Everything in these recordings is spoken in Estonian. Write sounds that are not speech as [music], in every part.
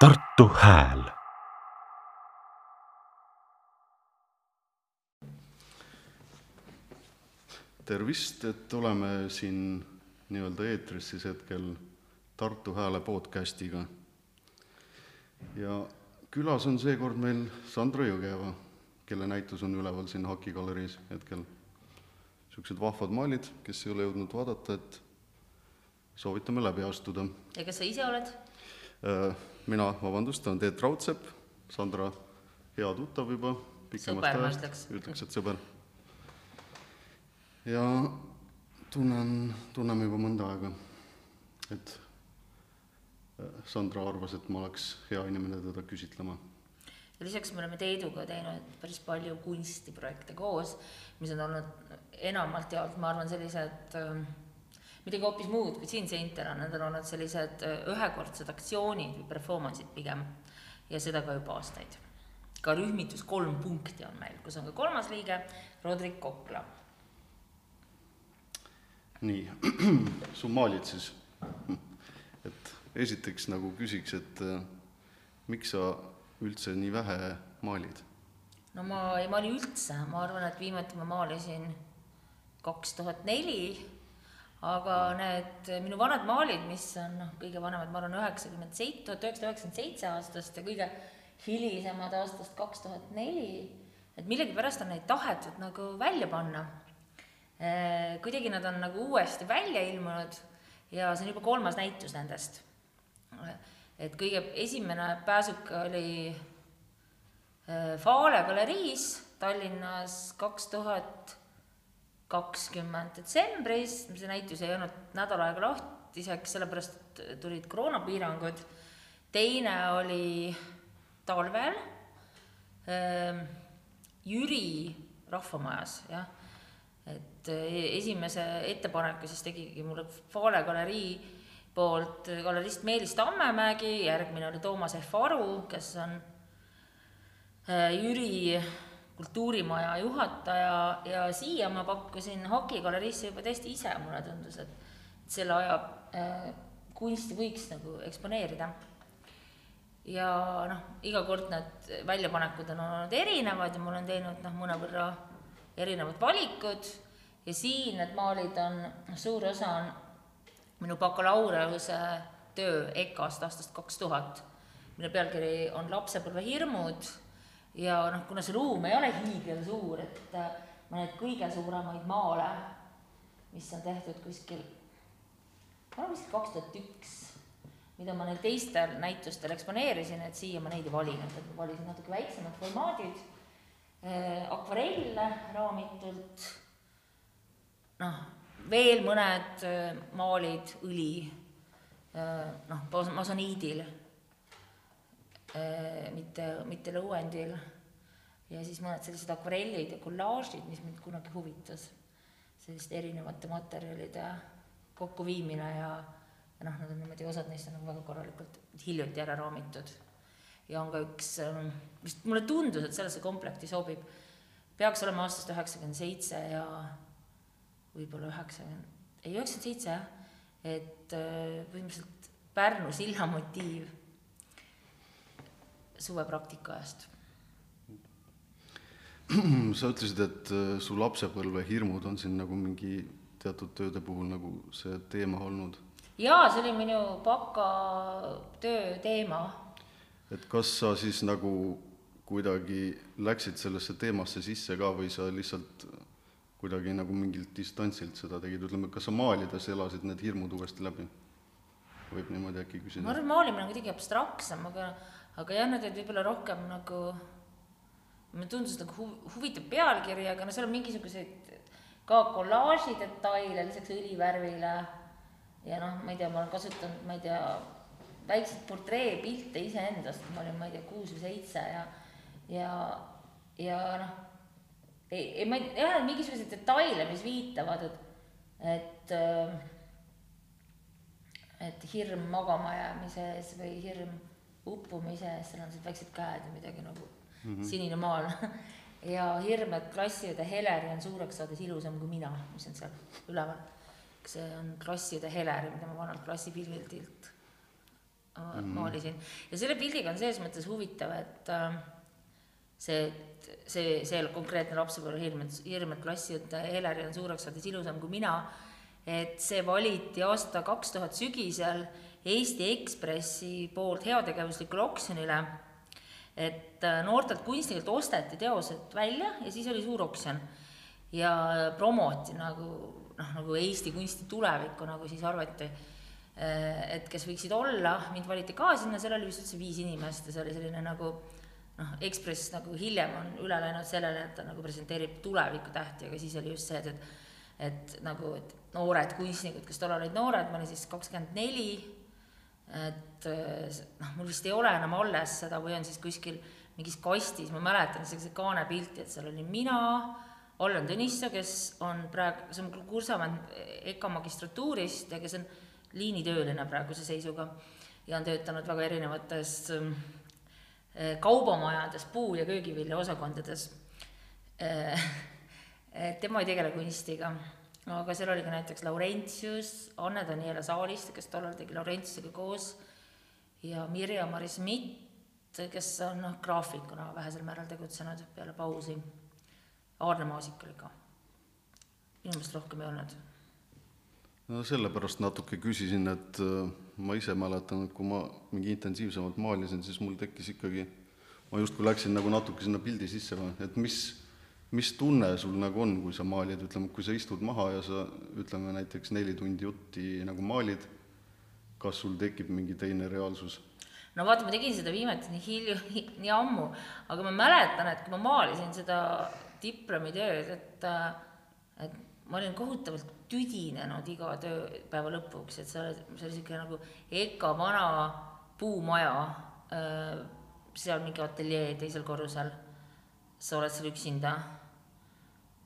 Tartu Hääl tervist, et oleme siin nii-öelda eetris siis hetkel Tartu Hääle podcastiga. ja külas on seekord meil Sandra Jõgeva, kelle näitus on üleval siin Haki galeriis hetkel. niisugused vahvad maalid, kes ei ole jõudnud vaadata, et soovitame läbi astuda. ja kes sa ise oled? Äh, mina, vabandust, olen Teet Raudsepp, Sandra hea tuttav juba pikemast ajast, ütleks. et sõber. ja tunnen, tunneme juba mõnda aega, et äh, Sandra arvas, et ma oleks hea inimene teda küsitlema. ja lisaks me oleme Teeduga teinud päris palju kunstiprojekte koos, mis on olnud enamalt jaolt, ma arvan, sellised ähm, midagi hoopis muud kui siin Seinter on, need on olnud sellised äh, ühekordsed aktsioonid või performance'id pigem ja seda ka juba aastaid. ka rühmitus Kolm punkti on meil, kus on ka kolmas liige, Rodrik Kokla. nii, [clears throat] su maalid siis. et esiteks nagu küsiks, et äh, miks sa üldse nii vähe maalid? no ma ei maali üldse, ma arvan, et viimati ma maalisin kaks tuhat neli, aga need minu vanad maalid, mis on noh, kõige vanemad, ma arvan, üheksakümmend seit-, tuhat üheksasada üheksakümmend seitse aastast ja kõige hilisemad aastast kaks tuhat neli, et millegipärast on neid tahetud nagu välja panna. kuidagi nad on nagu uuesti välja ilmunud ja see on juba kolmas näitus nendest. et kõige esimene pääsuke oli äh, Fale galeriis Tallinnas kaks tuhat kakskümmend detsembris, see näitus ei olnud nädal aega lahtiseks, sellepärast tulid koroonapiirangud. teine oli talvel ähm, Jüri rahvamajas, jah. et e- esimese ettepaneku siis tegigi mulle Fale galerii poolt galerist Meelis Tammemägi, järgmine oli Toomas F Aru, kes on äh, Jüri kultuurimaja juhataja ja siia ma pakkusin Haki galeriisse juba täiesti ise, mulle tundus, et selle aja äh, kunsti võiks nagu eksponeerida. ja noh, iga kord need väljapanekud on olnud erinevad ja ma olen teinud noh, mõnevõrra erinevad valikud ja siin need maalid on, suur osa on minu bakalaureuse töö EKA-st aastast kaks tuhat, mille pealkiri on Lapsepõlve hirmud ja noh, kuna see ruum ei ole hiigelsuur, et äh, ma neid kõige suuremaid maale, mis on tehtud kuskil, ma arvan kuskil kaks tuhat üks, mida ma neil teistel näitustel eksponeerisin, et siia ma neid ei valinud, et ma valisin natuke väiksemad formaadid äh,, akvarelle raamitult, noh, veel mõned äh, maalid, õli noh, masoniidil mitte, mitte lõuendil. ja siis mõned sellised akvarellid ja kollaažid, mis mind kunagi huvitas. selliste erinevate materjalide kokkuviimine ja, ja noh, nad on niimoodi, osad neist on nagu väga korralikult hiljuti ära raamitud. ja on ka üks, vist mulle tundus, et sellesse komplekti sobib, peaks olema aastast üheksakümmend seitse ja võib-olla üheksakümmend, ei üheksakümmend seitse jah, et äh, põhimõtteliselt Pärnu silla motiiv suvepraktika ajast. [clears throat] sa ütlesid, et äh, su lapsepõlve hirmud on siin nagu mingi teatud tööde puhul nagu see teema olnud. jaa, see oli minu bakatöö teema. et kas sa siis nagu kuidagi läksid sellesse teemasse sisse ka või sa lihtsalt kuidagi nagu mingilt distantsilt seda tegid, ütleme, kas sa maalides elasid need hirmud uuesti läbi? Võib niimoodi äkki ma küsida? arvan, maalimine on kuidagi abstraktsem, aga, aga jah, need olid võib-olla rohkem nagu, mulle tundus nagu huv-, huvitav pealkiri, aga no seal on mingisuguseid ka kollaaži detaile lisaks õlivärvile. ja noh, ma ei tea, ma olen kasutanud, ma ei tea, väikseid portreepilte iseendast, ma olin, ma ei tea, kuus või seitse ja, ja, ja noh, ei, ei ma ei, jah, mingisuguseid detaile, mis viitavad, et, et äh, et hirm magama jäämise ees või hirm uppumise ees, seal on sellised väiksed käed ja midagi nagu mm -hmm. sinine maal [laughs] ja hirm, et klassiõde Heleri on suureks saades ilusam kui mina, mis on seal üleval. see on klassiõde Heleri, mida ma vanalt klassipildilt mm -hmm. maalisin ja selle pildiga on selles mõttes huvitav, et äh, see, see, see konkreetne lapsepõlve hirm, et hirm, et klassiõde Heleri on suureks saades ilusam kui mina, et see valiti aasta kaks tuhat sügisel Eesti Ekspressi poolt heategevuslikule oksjonile, et äh, noortelt kunstnikelt osteti teosed välja ja siis oli suur oksjon. Ja promoti nagu noh, nagu Eesti kunsti tulevikku, nagu siis arvati, äh, et kes võiksid olla, mind valiti ka sinna, seal oli vist üldse viis inimest ja see oli selline nagu noh, Ekspress nagu hiljem on üle läinud sellele, et ta nagu presenteerib tuleviku tähti, aga siis oli just see, et, et et nagu, et noored kunstnikud, kes tollal olid noored, ma olin siis kakskümmend neli, et noh, mul vist ei ole enam alles seda või on siis kuskil mingis kastis, ma mäletan sellise kaanepilti, et seal olin mina, Allan Tõnissoo, kes on praegu, see on kursavend EKA magistratuurist ja kes on liinitööline praeguse seisuga ja on töötanud väga erinevates äh, kaubamajades, puu- ja köögivilja osakondades äh, [laughs] tema ei tegele kunstiga aga seal oli ka näiteks Laurentius, Anne-Daniela Saaliste, kes tollal tegi Laurentiusega koos, ja Mirja-Mari Schmidt, kes on noh, graafikuna vähesel määral tegutsenud peale pausi. Aarne Maasik oli ka. minu meelest rohkem ei olnud. no sellepärast natuke küsisin, et äh, ma ise mäletan, et kui ma mingi intensiivsemalt maalisin, siis mul tekkis ikkagi, ma justkui läksin nagu natuke sinna pildi sisse, et mis mis tunne sul nagu on, kui sa maalid, ütleme, kui sa istud maha ja sa ütleme näiteks neli tundi jutti nagu maalid, kas sul tekib mingi teine reaalsus? no vaata, ma tegin seda viimati nii hilju, nii ammu, aga ma mäletan, et kui ma maalisin seda diplomitööd, et, et ma olin kohutavalt tüdinenud iga tööpäeva lõpuks, et see oli, see oli niisugune nagu EKA vana puumaja, seal mingi ateljee teisel korrusel, sa oled seal üksinda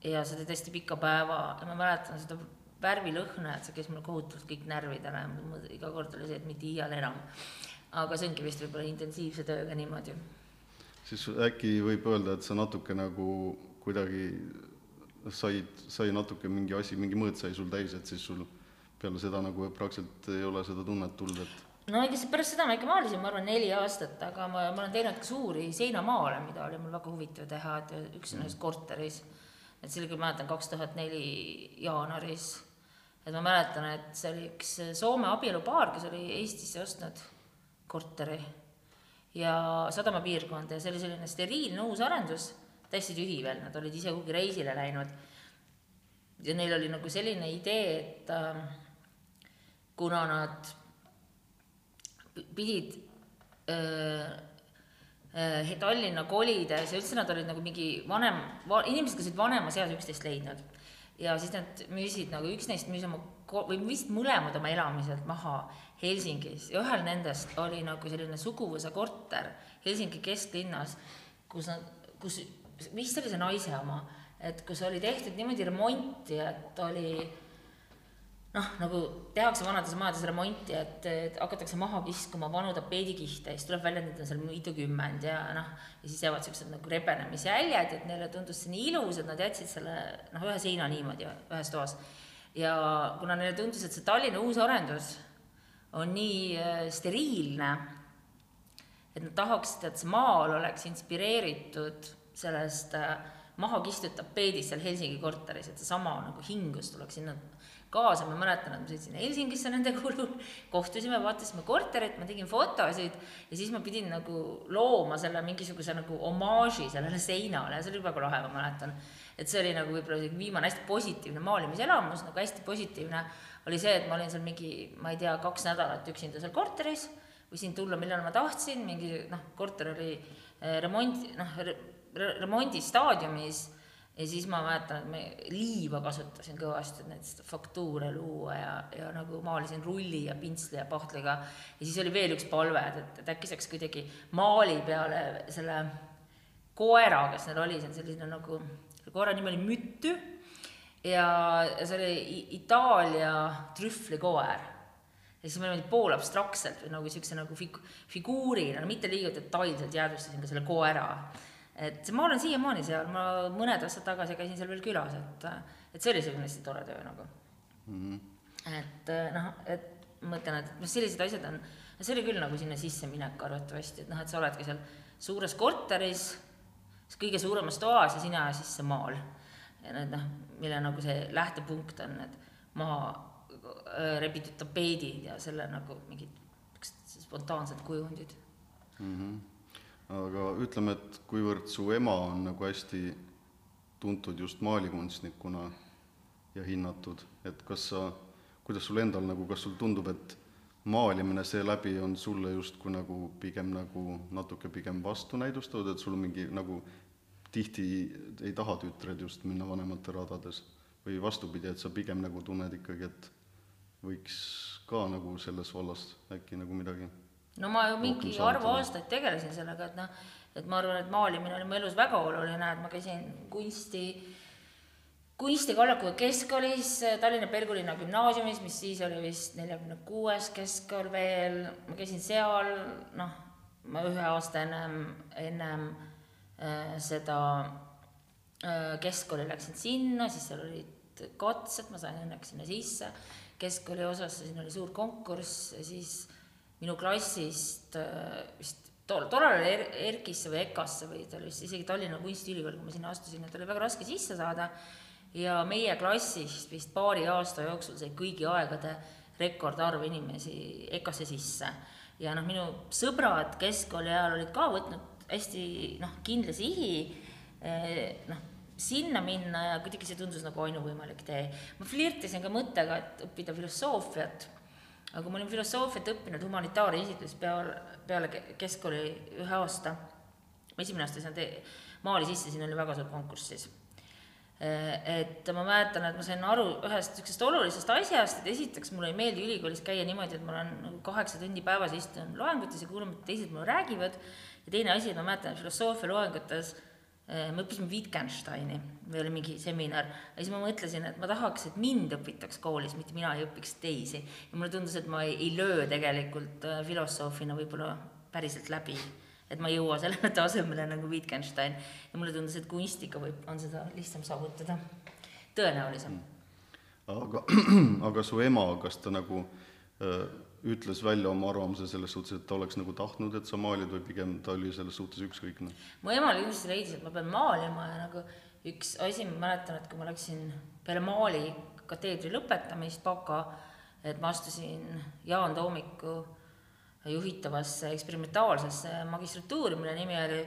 ja see oli tõesti pika päeva ja ma mäletan seda värvilõhna, et see käis mul kohutavalt kõik närvid ära ja iga kord oli see, et mitte iial enam. aga see ongi vist võib-olla intensiivse tööga niimoodi. siis äkki võib öelda, et sa natuke nagu kuidagi said, sai natuke mingi asi, mingi mõõt sai sul täis, et siis sul peale seda nagu praktiliselt ei ole seda tunnet tulnud, et no ega pärast seda ma ikka maalisin, ma arvan, neli aastat, aga ma, ma olen teinud ka suuri seinamaale, mida oli mul väga huvitav teha, et üks on ühes korteris et küll, mäletan, kaks tuhat neli jaanuaris, et ma mäletan, et see oli üks Soome abielupaar, kes oli Eestisse ostnud korteri ja sadama piirkonda ja see oli selline steriilne uus arendus, täiesti tühi veel, nad olid ise kuhugi reisile läinud. ja neil oli nagu selline idee, et äh, kuna nad pidid äh, Äh, Tallinna kolides ja üldse nad olid nagu mingi vanem va,, inimesed, kes olid vanemas eas üksteist leidnud. ja siis nad müüsid nagu, üks neist müüs oma, või vist mõlemad oma elamiselt maha Helsingis ja ühel nendest oli nagu selline suguvõsa korter Helsingi kesklinnas, kus nad, kus, vist oli see naise oma, et kus oli tehtud niimoodi remonti, et oli noh, nagu tehakse vanades majades remonti, et, et hakatakse maha kiskuma vanu tapeedikihte ja siis tuleb välja, et neid on seal mitukümmend ja noh, ja siis jäävad siuksed nagu rebenemisjäljed, et neile tundus see nii ilus, et nad jätsid selle noh, ühe seina niimoodi ühes toas. ja kuna neile tundus, et see Tallinna uus arendus on nii äh, steriilne, et nad tahaksid, et see maal oleks inspireeritud sellest äh, maha kistud tapeedist seal Helsingi korteris, et seesama nagu hingus tuleks sinna kaasa, ma mäletan, et ma sõitsin Helsingisse nende [laughs] kulul, kohtusime, vaatasime korterit, ma tegin fotosid ja siis ma pidin nagu looma selle mingisuguse nagu omaaži sellele seinale see oli väga lahe, ma mäletan. et see oli nagu võib-olla viimane hästi positiivne maalimiselamus, nagu hästi positiivne oli see, et ma olin seal mingi, ma ei tea, kaks nädalat üksinda seal korteris, võisin tulla, millal ma tahtsin, mingi noh, korter oli eh, remont, noh, remondistaadiumis ja siis ma mäletan, et ma liiva kasutasin kõvasti, et neid faktuure luua ja, ja nagu maalisin rulli ja pintsli ja pahtliga. ja siis oli veel üks palve, et, et, et äkki saaks kuidagi maali peale selle koera, kes neil oli, see on selline nagu, koera nimi oli Mütü. Ja see oli Itaalia trühvlikoer ja siis ma niimoodi pool abstraktselt või nagu niisuguse nagu fig-, figuurina no,, mitte liiga detailselt jäädvustasin ka selle koera et ma olen siiamaani seal, ma mõned aastad tagasi käisin seal veel külas, et, et see oli selline hästi tore töö nagu mm. -hmm. et noh, et ma mõtlen, et noh, sellised asjad on, see oli küll nagu sinna sisseminek arvatavasti, et noh, et sa oledki seal suures korteris, kõige suuremas toas ja sina siis see maal. ja need noh, mille nagu see lähtepunkt on, et maha äh, rebitud tapeedid ja selle nagu mingid spontaansed kujundid mm. -hmm. Aga ütleme, et kuivõrd su ema on nagu hästi tuntud just maalikunstnikuna ja hinnatud, et kas sa, kuidas sul endal nagu, kas sul tundub, et maalimine seeläbi on sulle justkui nagu pigem nagu natuke pigem vastunäidustatud, et sul mingi nagu tihti ei taha tütred just minna vanemate radades? Või vastupidi, et sa pigem nagu tunned ikkagi, et võiks ka nagu selles vallas äkki nagu midagi no ma ju mingi arvu aastaid tegelesin sellega, et noh, et ma arvan, et maalimine oli mu elus väga oluline, et ma käisin kunsti, kunstikallakuga keskkoolis, Tallinna Pelgulinna gümnaasiumis, mis siis oli vist neljakümne kuues keskkool veel, ma käisin seal, noh, ma ühe aasta ennem, ennem äh, seda äh, keskkooli läksin sinna, siis seal olid katsed, ma sain õnneks sinna sisse, keskkooli osasse, siin oli suur konkurss siis minu klassist äh, vist tol, tollal oli er, ERK-isse või EKA-sse või ta oli vist isegi Tallinna Kunstiülikooli, kui ma sinna astusin, et oli väga raske sisse saada. ja meie klassist vist paari aasta jooksul sai kõigi aegade rekordarv inimesi EKA-sse sisse. ja noh, minu sõbrad keskkooli ajal olid ka võtnud hästi noh, kindla sihi eh, noh, sinna minna ja kuidagi see tundus nagu ainuvõimalik tee. ma flirtisin ka mõttega, et õppida filosoofiat aga kui ma olin filosoofiat õppinud humanitaarisiklis peale, peale keskkooli ühe aasta, esimene aasta sain maali sisse, siin oli väga suur konkurss siis. et ma mäletan, et ma sain aru ühest niisugusest olulisest asjast, et esiteks mulle ei meeldi ülikoolis käia niimoodi, et ma olen nagu kaheksa tundi päevas istun loengutes ja kuulan, mida teised mulle räägivad, ja teine asi, et ma mäletan, et filosoofia loengutes Äh, me õppisime Wittgensteini, meil oli mingi seminar, ja siis ma mõtlesin, et ma tahaks, et mind õpitaks koolis, mitte mina ei õpiks teisi. ja mulle tundus, et ma ei, ei löö tegelikult äh, filosoofina võib-olla päriselt läbi. et ma ei jõua sellele [laughs] tasemele nagu Wittgenstein. ja mulle tundus, et kunstiga võib, on seda lihtsam saavutada, tõenäolisem. aga, [clears throat] aga su ema, kas ta nagu äh, ütles välja oma arvamuse selles suhtes, et ta oleks nagu tahtnud, et sa maalid või pigem ta oli selles suhtes ükskõikne? mu ema kindlasti leidis, et ma pean maalima ja nagu üks asi, ma mäletan, et kui ma läksin peale maali kateedri lõpetamist, baka, et ma astusin Jaan Toomiku juhitavasse eksperimentaalsesse magistratuuri, mille nimi oli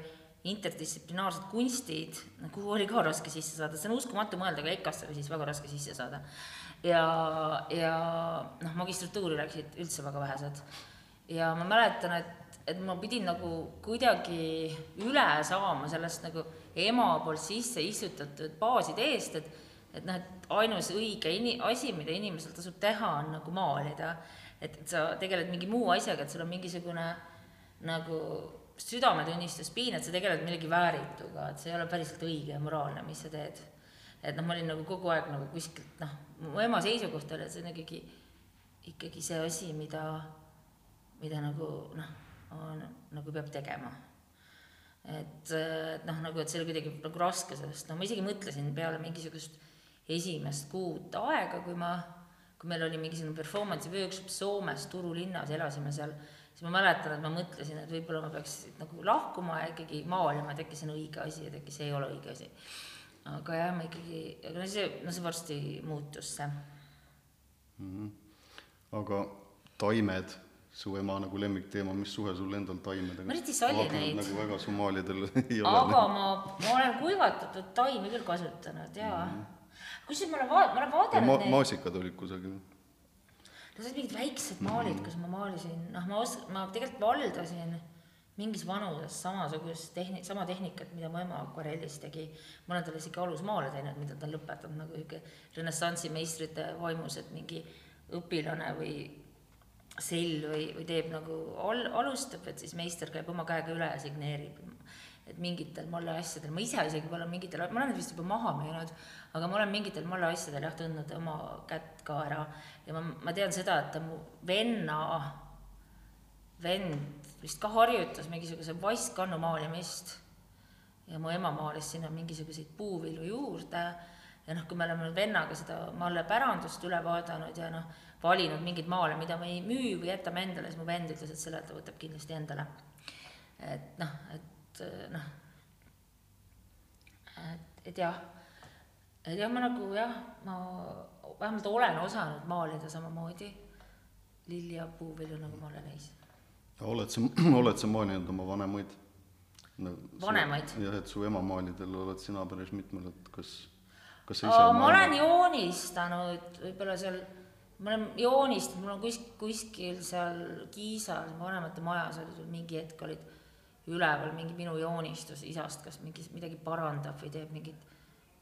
interdistsiplinaarsed kunstid, kuhu oli ka raske sisse saada, see on uskumatu mõelda, aga EKA-sse oli siis väga raske sisse saada ja, ja noh, magistratuuri läksid üldse väga vähesed. ja ma mäletan, et, et ma pidin nagu kuidagi üle saama sellest nagu ema poolt sisse istutatud baaside eest, et et noh, et ainus õige ini-, asi, mida inimesel tasub teha, on nagu maalida. et, et sa tegeled mingi muu asjaga, et sul on mingisugune nagu südametunnistus piin, et sa tegeled millegi väärituga, et see ei ole päriselt õige ja moraalne, mis sa teed et noh, ma olin nagu kogu aeg nagu kuskilt noh, mu ema seisukoht oli, et see on ikkagi, ikkagi see asi, mida, mida nagu noh, nagu peab tegema. et, et noh, nagu, et see oli kuidagi nagu raske sellest, noh, ma isegi mõtlesin peale mingisugust esimest kuud aega, kui ma, kui meil oli mingisugune performance'i workshop Soomes Turu linnas, elasime seal, siis ma mäletan, et ma mõtlesin, et võib-olla ma peaks nagu lahkuma ja ikkagi maalima, et äkki see on õige asi, et äkki see ei ole õige asi aga jah, ma ikkagi, aga see, no see varsti muutus see mm. -hmm. aga taimed, su ema nagu lemmikteema, mis suhe sul endal taimedega? ma eriti ei salli neid. nagu väga sumaalidel [laughs] ei ole. aga ma, ma olen kuivatatud taimi küll kasutanud jaa mm -hmm.. kusjuures ma olen va-, ma olen vaadanud ma, neid. maasikad olid kusagil? no see olid mingid väiksed maalid mm, -hmm. kus ma maalisin, noh, ma os-, ma tegelikult valdasin mingis vanuses samasugust tehni-, sama tehnikat, mida mu ema akvarellis tegi. ma olen talle isegi alusmaale teinud, mida ta on lõpetanud nagu niisugune renessansi meistrite vaimus, et mingi õpilane või sell või, või teeb nagu al-, alustab, et siis meister käib oma käega üle ja signeerib. et mingitel molle asjadel, ma ise isegi pole mingitel, ma olen vist juba maha müünud, aga ma olen mingitel molle asjadel jah, tundnud oma kätt ka ära ja ma, ma tean seda, et ta mu venna vend vist ka harjutas mingisuguse vaskkannu maalimist. Ja mu ema maalis sinna mingisuguseid puuvilju juurde. Ja noh, kui me oleme vennaga seda Malle pärandust üle vaadanud ja noh, valinud mingeid maale, mida me ei müü või jätame endale, siis mu vend ütles, et selle ta võtab kindlasti endale. et noh, et noh, et, et jah, et jah, ma nagu jah, ma vähemalt olen osanud maalida samamoodi. Lilli ja puuvilju, nagu ma olen neis. Oled sa, [clears throat] oled sa maalinud oma vanemaid no,? vanemaid? jah, et su ema maalidel oled sina päris mitmel, et kas, kas sa ise ma olen joonistanud võib-olla seal, ma olen joonistanud, mul on kuskil, kuskil seal Kiisal vanemate majas oli sul mingi hetk olid üleval mingi minu joonistus isast, kas mingi midagi parandab või teeb mingit,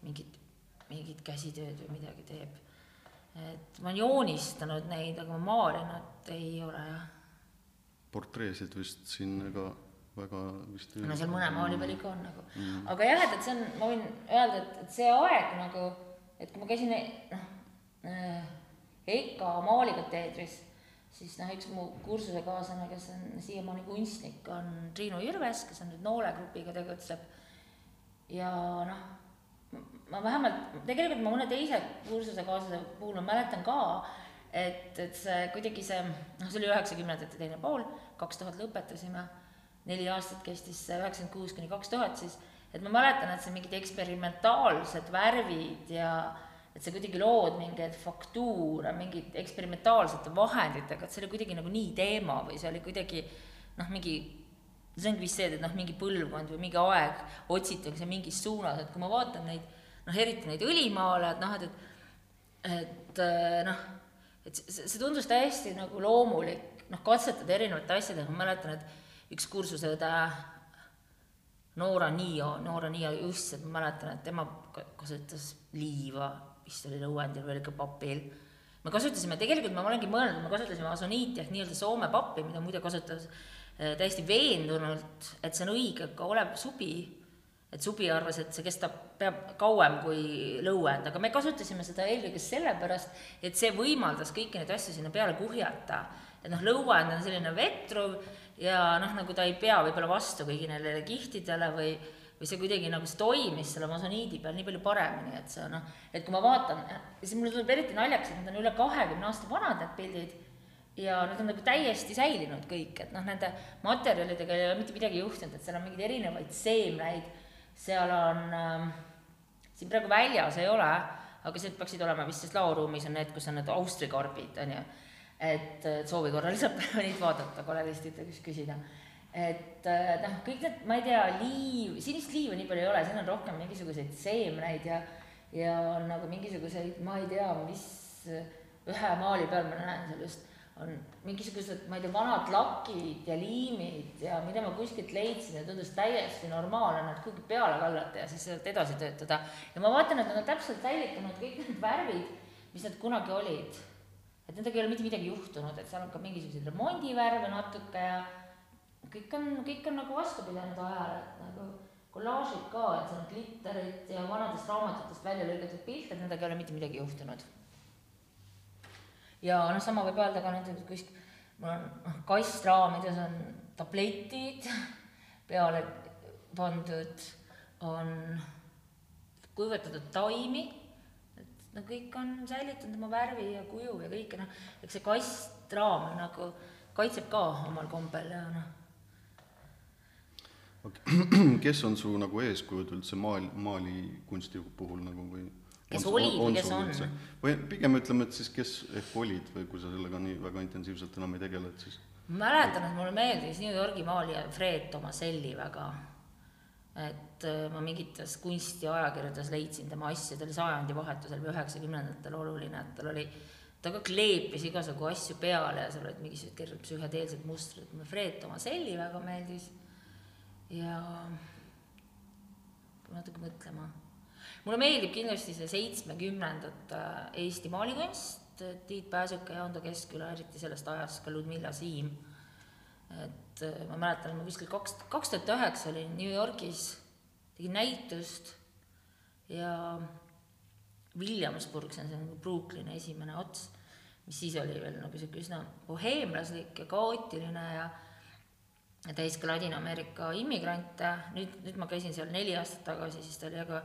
mingit, mingit käsitööd või midagi teeb et ma olen joonistanud neid, aga ma maalinud ei ole jah. Portreesid vist siin ega väga vist ei no seal mõne maali peal ikka on nagu mm., aga jah, et, et see on, ma võin öelda, et, et see aeg nagu, et kui ma käisin noh äh,, EKA maalikateedris, siis noh, üks mu kursusekaaslane, kes on siiamaani kunstnik, on Triinu Jürves, kes on nüüd Noole grupiga tegutseb ja noh ma vähemalt, tegelikult ma mõne teise kursusekaaslase puhul ma mäletan ka, et, et see kuidagi see, noh, see oli üheksakümnendate teine pool, kaks tuhat lõpetasime, neli aastat kestis see üheksakümmend kuus kuni kaks tuhat siis, et ma mäletan, et see mingid eksperimentaalsed värvid ja et sa kuidagi lood mingeid faktuure, mingid eksperimentaalsete vahenditega, et see oli kuidagi nagu nii teema või see oli kuidagi noh, mingi see ongi vist see, et noh, mingi põlvkond või mingi aeg otsitakse mingis suunas, et kui ma vaatan neid noh, eriti neid õlimaale, et noh, et, et, et noh, et see, see tundus täiesti nagu loomulik, noh, katsetada erinevate asjadega, ma mäletan, et üks kursuseõde, Noora Niio, Noora Niio just, ma mäletan, et tema kasutas liiva, vist oli lõuendil või ikka papil. me kasutasime, tegelikult ma olengi mõelnud, me kasutasime asoniiti ehk nii-öelda Soome pappi, mida muide kasutas äh, täiesti veendunult, et see on õige ka olev subi et subi arvas, et see kestab, peab kauem kui lõuend, aga me kasutasime seda eelkõige sellepärast, et see võimaldas kõiki neid asju sinna peale kuhjata. et noh, lõuend on selline vetruv ja noh, nagu ta ei pea võib-olla vastu kõigi nendele kihtidele või või see kuidagi nagu see toimis selle masoniidi peal nii palju paremini, et see noh, et kui ma vaatan, siis mulle tundub eriti naljakas, et need on üle kahekümne aasta vanad, need pildid, ja need on nagu täiesti säilinud kõik, et noh, nende materjalidega ei ole mitte midagi juhtunud, et seal on mingeid erinevaid seemneid seal on äh,, siin praegu väljas ei ole, aga need peaksid olema vist, sest laoruumis on need, kus on need austrikarbid, on ju. et soovi korral saab [laughs] neid vaadata, galeristide käest küsida. et äh, noh, kõik need, ma ei tea, liiv, sinist liiva nii palju ei ole, siin on rohkem mingisuguseid seemneid ja, ja on nagu mingisuguseid, ma ei tea, mis ühe maali peal ma näen seal just on mingisugused, ma ei tea, vanad lakid ja liimid ja mida ma kuskilt leidsin ja tundus täiesti normaalne nad kuhugi peale kallata ja siis sealt edasi töötada. ja ma vaatan, et nad on täpselt säilitanud kõik need värvid, mis nad kunagi olid. et nendega ei ole mitte midagi juhtunud, et seal on ka mingisuguseid remondivärve natuke ja kõik on, kõik on nagu vastu pidanud ajale, et nagu kollaažid ka, et seal on glitterit ja vanadest raamatutest välja lõigatud pilte, nendega ei ole mitte midagi juhtunud ja noh, sama võib öelda ka näiteks kuskil, mul on noh, kastraamides on tabletid peale pandud, on kuivatatud taimi, et no kõik on säilitanud oma värvi ja kuju ja kõike noh, eks see kastraam nagu kaitseb ka omal kombel ja noh. [clears throat] kes on su nagu eeskujud üldse maal, maalikunsti puhul nagu või? Kes on, olid või kes on? või pigem ütleme, et siis kes ehk olid või kui sa sellega nii väga intensiivselt enam ei tegele, et siis mäletan, et mulle meeldis New Yorgi maalija Fred Tomaselli väga. et äh, ma mingites kunstiajakirjades leidsin tema asju, ta oli sajandivahetusel või üheksakümnendatel oluline, et tal oli, ta ka kleepis igasugu asju peale ja seal olid mingisugused psühhedeelsed mustrid, mulle Fred Tomaselli väga meeldis ja natuke mõtlema mulle meeldib kindlasti see seitsmekümnendate Eesti maalikunst, Tiit Pääsuke ja Ando Keskküla, eriti sellest ajast ka Ludmilla Siim. et äh, ma mäletan, ma kuskil kaks, kaks tuhat üheksa olin New Yorgis, tegin näitust ja Williamsburg, see on see nagu Brooklyni esimene ots, mis siis oli veel nagu sihuke üsna boheemlaslik ja kaootiline ja täis ka Ladina-Ameerika immigrante, nüüd, nüüd ma käisin seal neli aastat tagasi, siis ta oli väga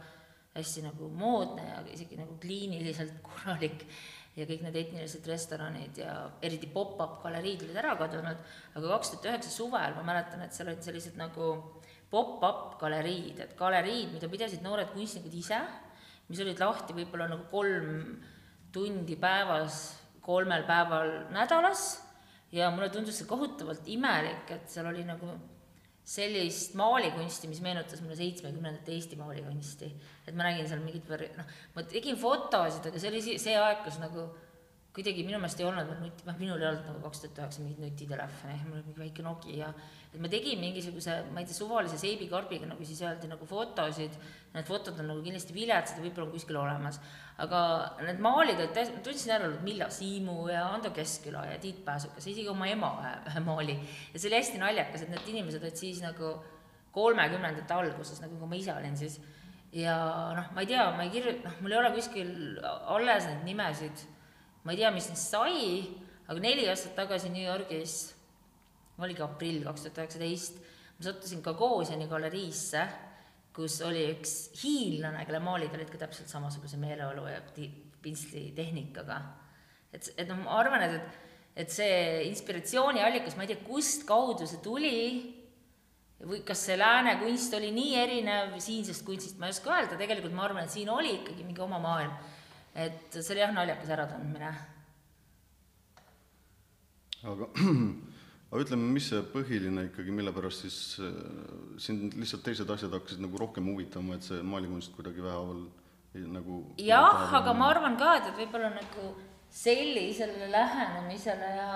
hästi nagu moodne ja isegi nagu kliiniliselt [laughs] korralik. ja kõik need etnilised restoranid ja eriti pop-up galeriid olid ära kadunud, aga kaks tuhat üheksa suvel ma mäletan, et seal olid sellised nagu pop-up galeriid, et galeriid, mida pidasid noored kunstnikud ise, mis olid lahti võib-olla nagu kolm tundi päevas, kolmel päeval nädalas. Ja mulle tundus see kohutavalt imelik, et seal oli nagu sellist maalikunsti, mis meenutas mulle seitsmekümnendate Eesti maalikunsti. et ma nägin seal mingit, noh, ma tegin fotosid, aga see oli see aeg, kus nagu kuidagi minu meelest ei olnud veel nuti, noh, minul ei olnud nagu kaks tuhat üheksa mingit nutitelefoni, mul oli mingi väike Nokia. Et ma tegin mingisuguse, ma ei tea, suvalise seebikarbiga, nagu siis öeldi, nagu fotosid. Need fotod on nagu kindlasti viletsad ja võib-olla on kuskil olemas. aga need maalid olid täiesti, ma tundsin ära, et Milla Siimu ja Ando Keskküla ja Tiit Pääsukas, isegi oma ema ühe [laughs] maali. ja see oli hästi naljakas, et need inimesed olid siis nagu kolmekümnendate alguses, nagu kui ma ise olin siis. ja noh, ma ei tea, ma ei kirjuta, noh, mul ei ole kuskil alles neid nimesid ma ei tea, mis neist sai, aga neli aastat tagasi New Yorgis, oligi aprill kaks tuhat üheksateist, ma sattusin Gagosiani galeriisse, kus oli üks hiinlane, kelle maalid olid ka täpselt samasuguse meeleolu ja pintslitehnikaga. et, et noh, ma arvan, et, et et see inspiratsiooniallikas, ma ei tea, kust kaudu see tuli või kas see lääne kunst oli nii erinev siinsest kunstist, ma ei oska öelda, tegelikult ma arvan, et siin oli ikkagi mingi oma maailm et see oli jah naljakas äratundmine. aga, [clears throat] aga ütleme, mis see põhiline ikkagi, mille pärast siis äh, sind lihtsalt teised asjad hakkasid nagu rohkem huvitama, et see maalikunst kuidagi vähehaaval nagu jah, aga ma arvan ka, et, et võib-olla nagu sellisele lähenemisele ja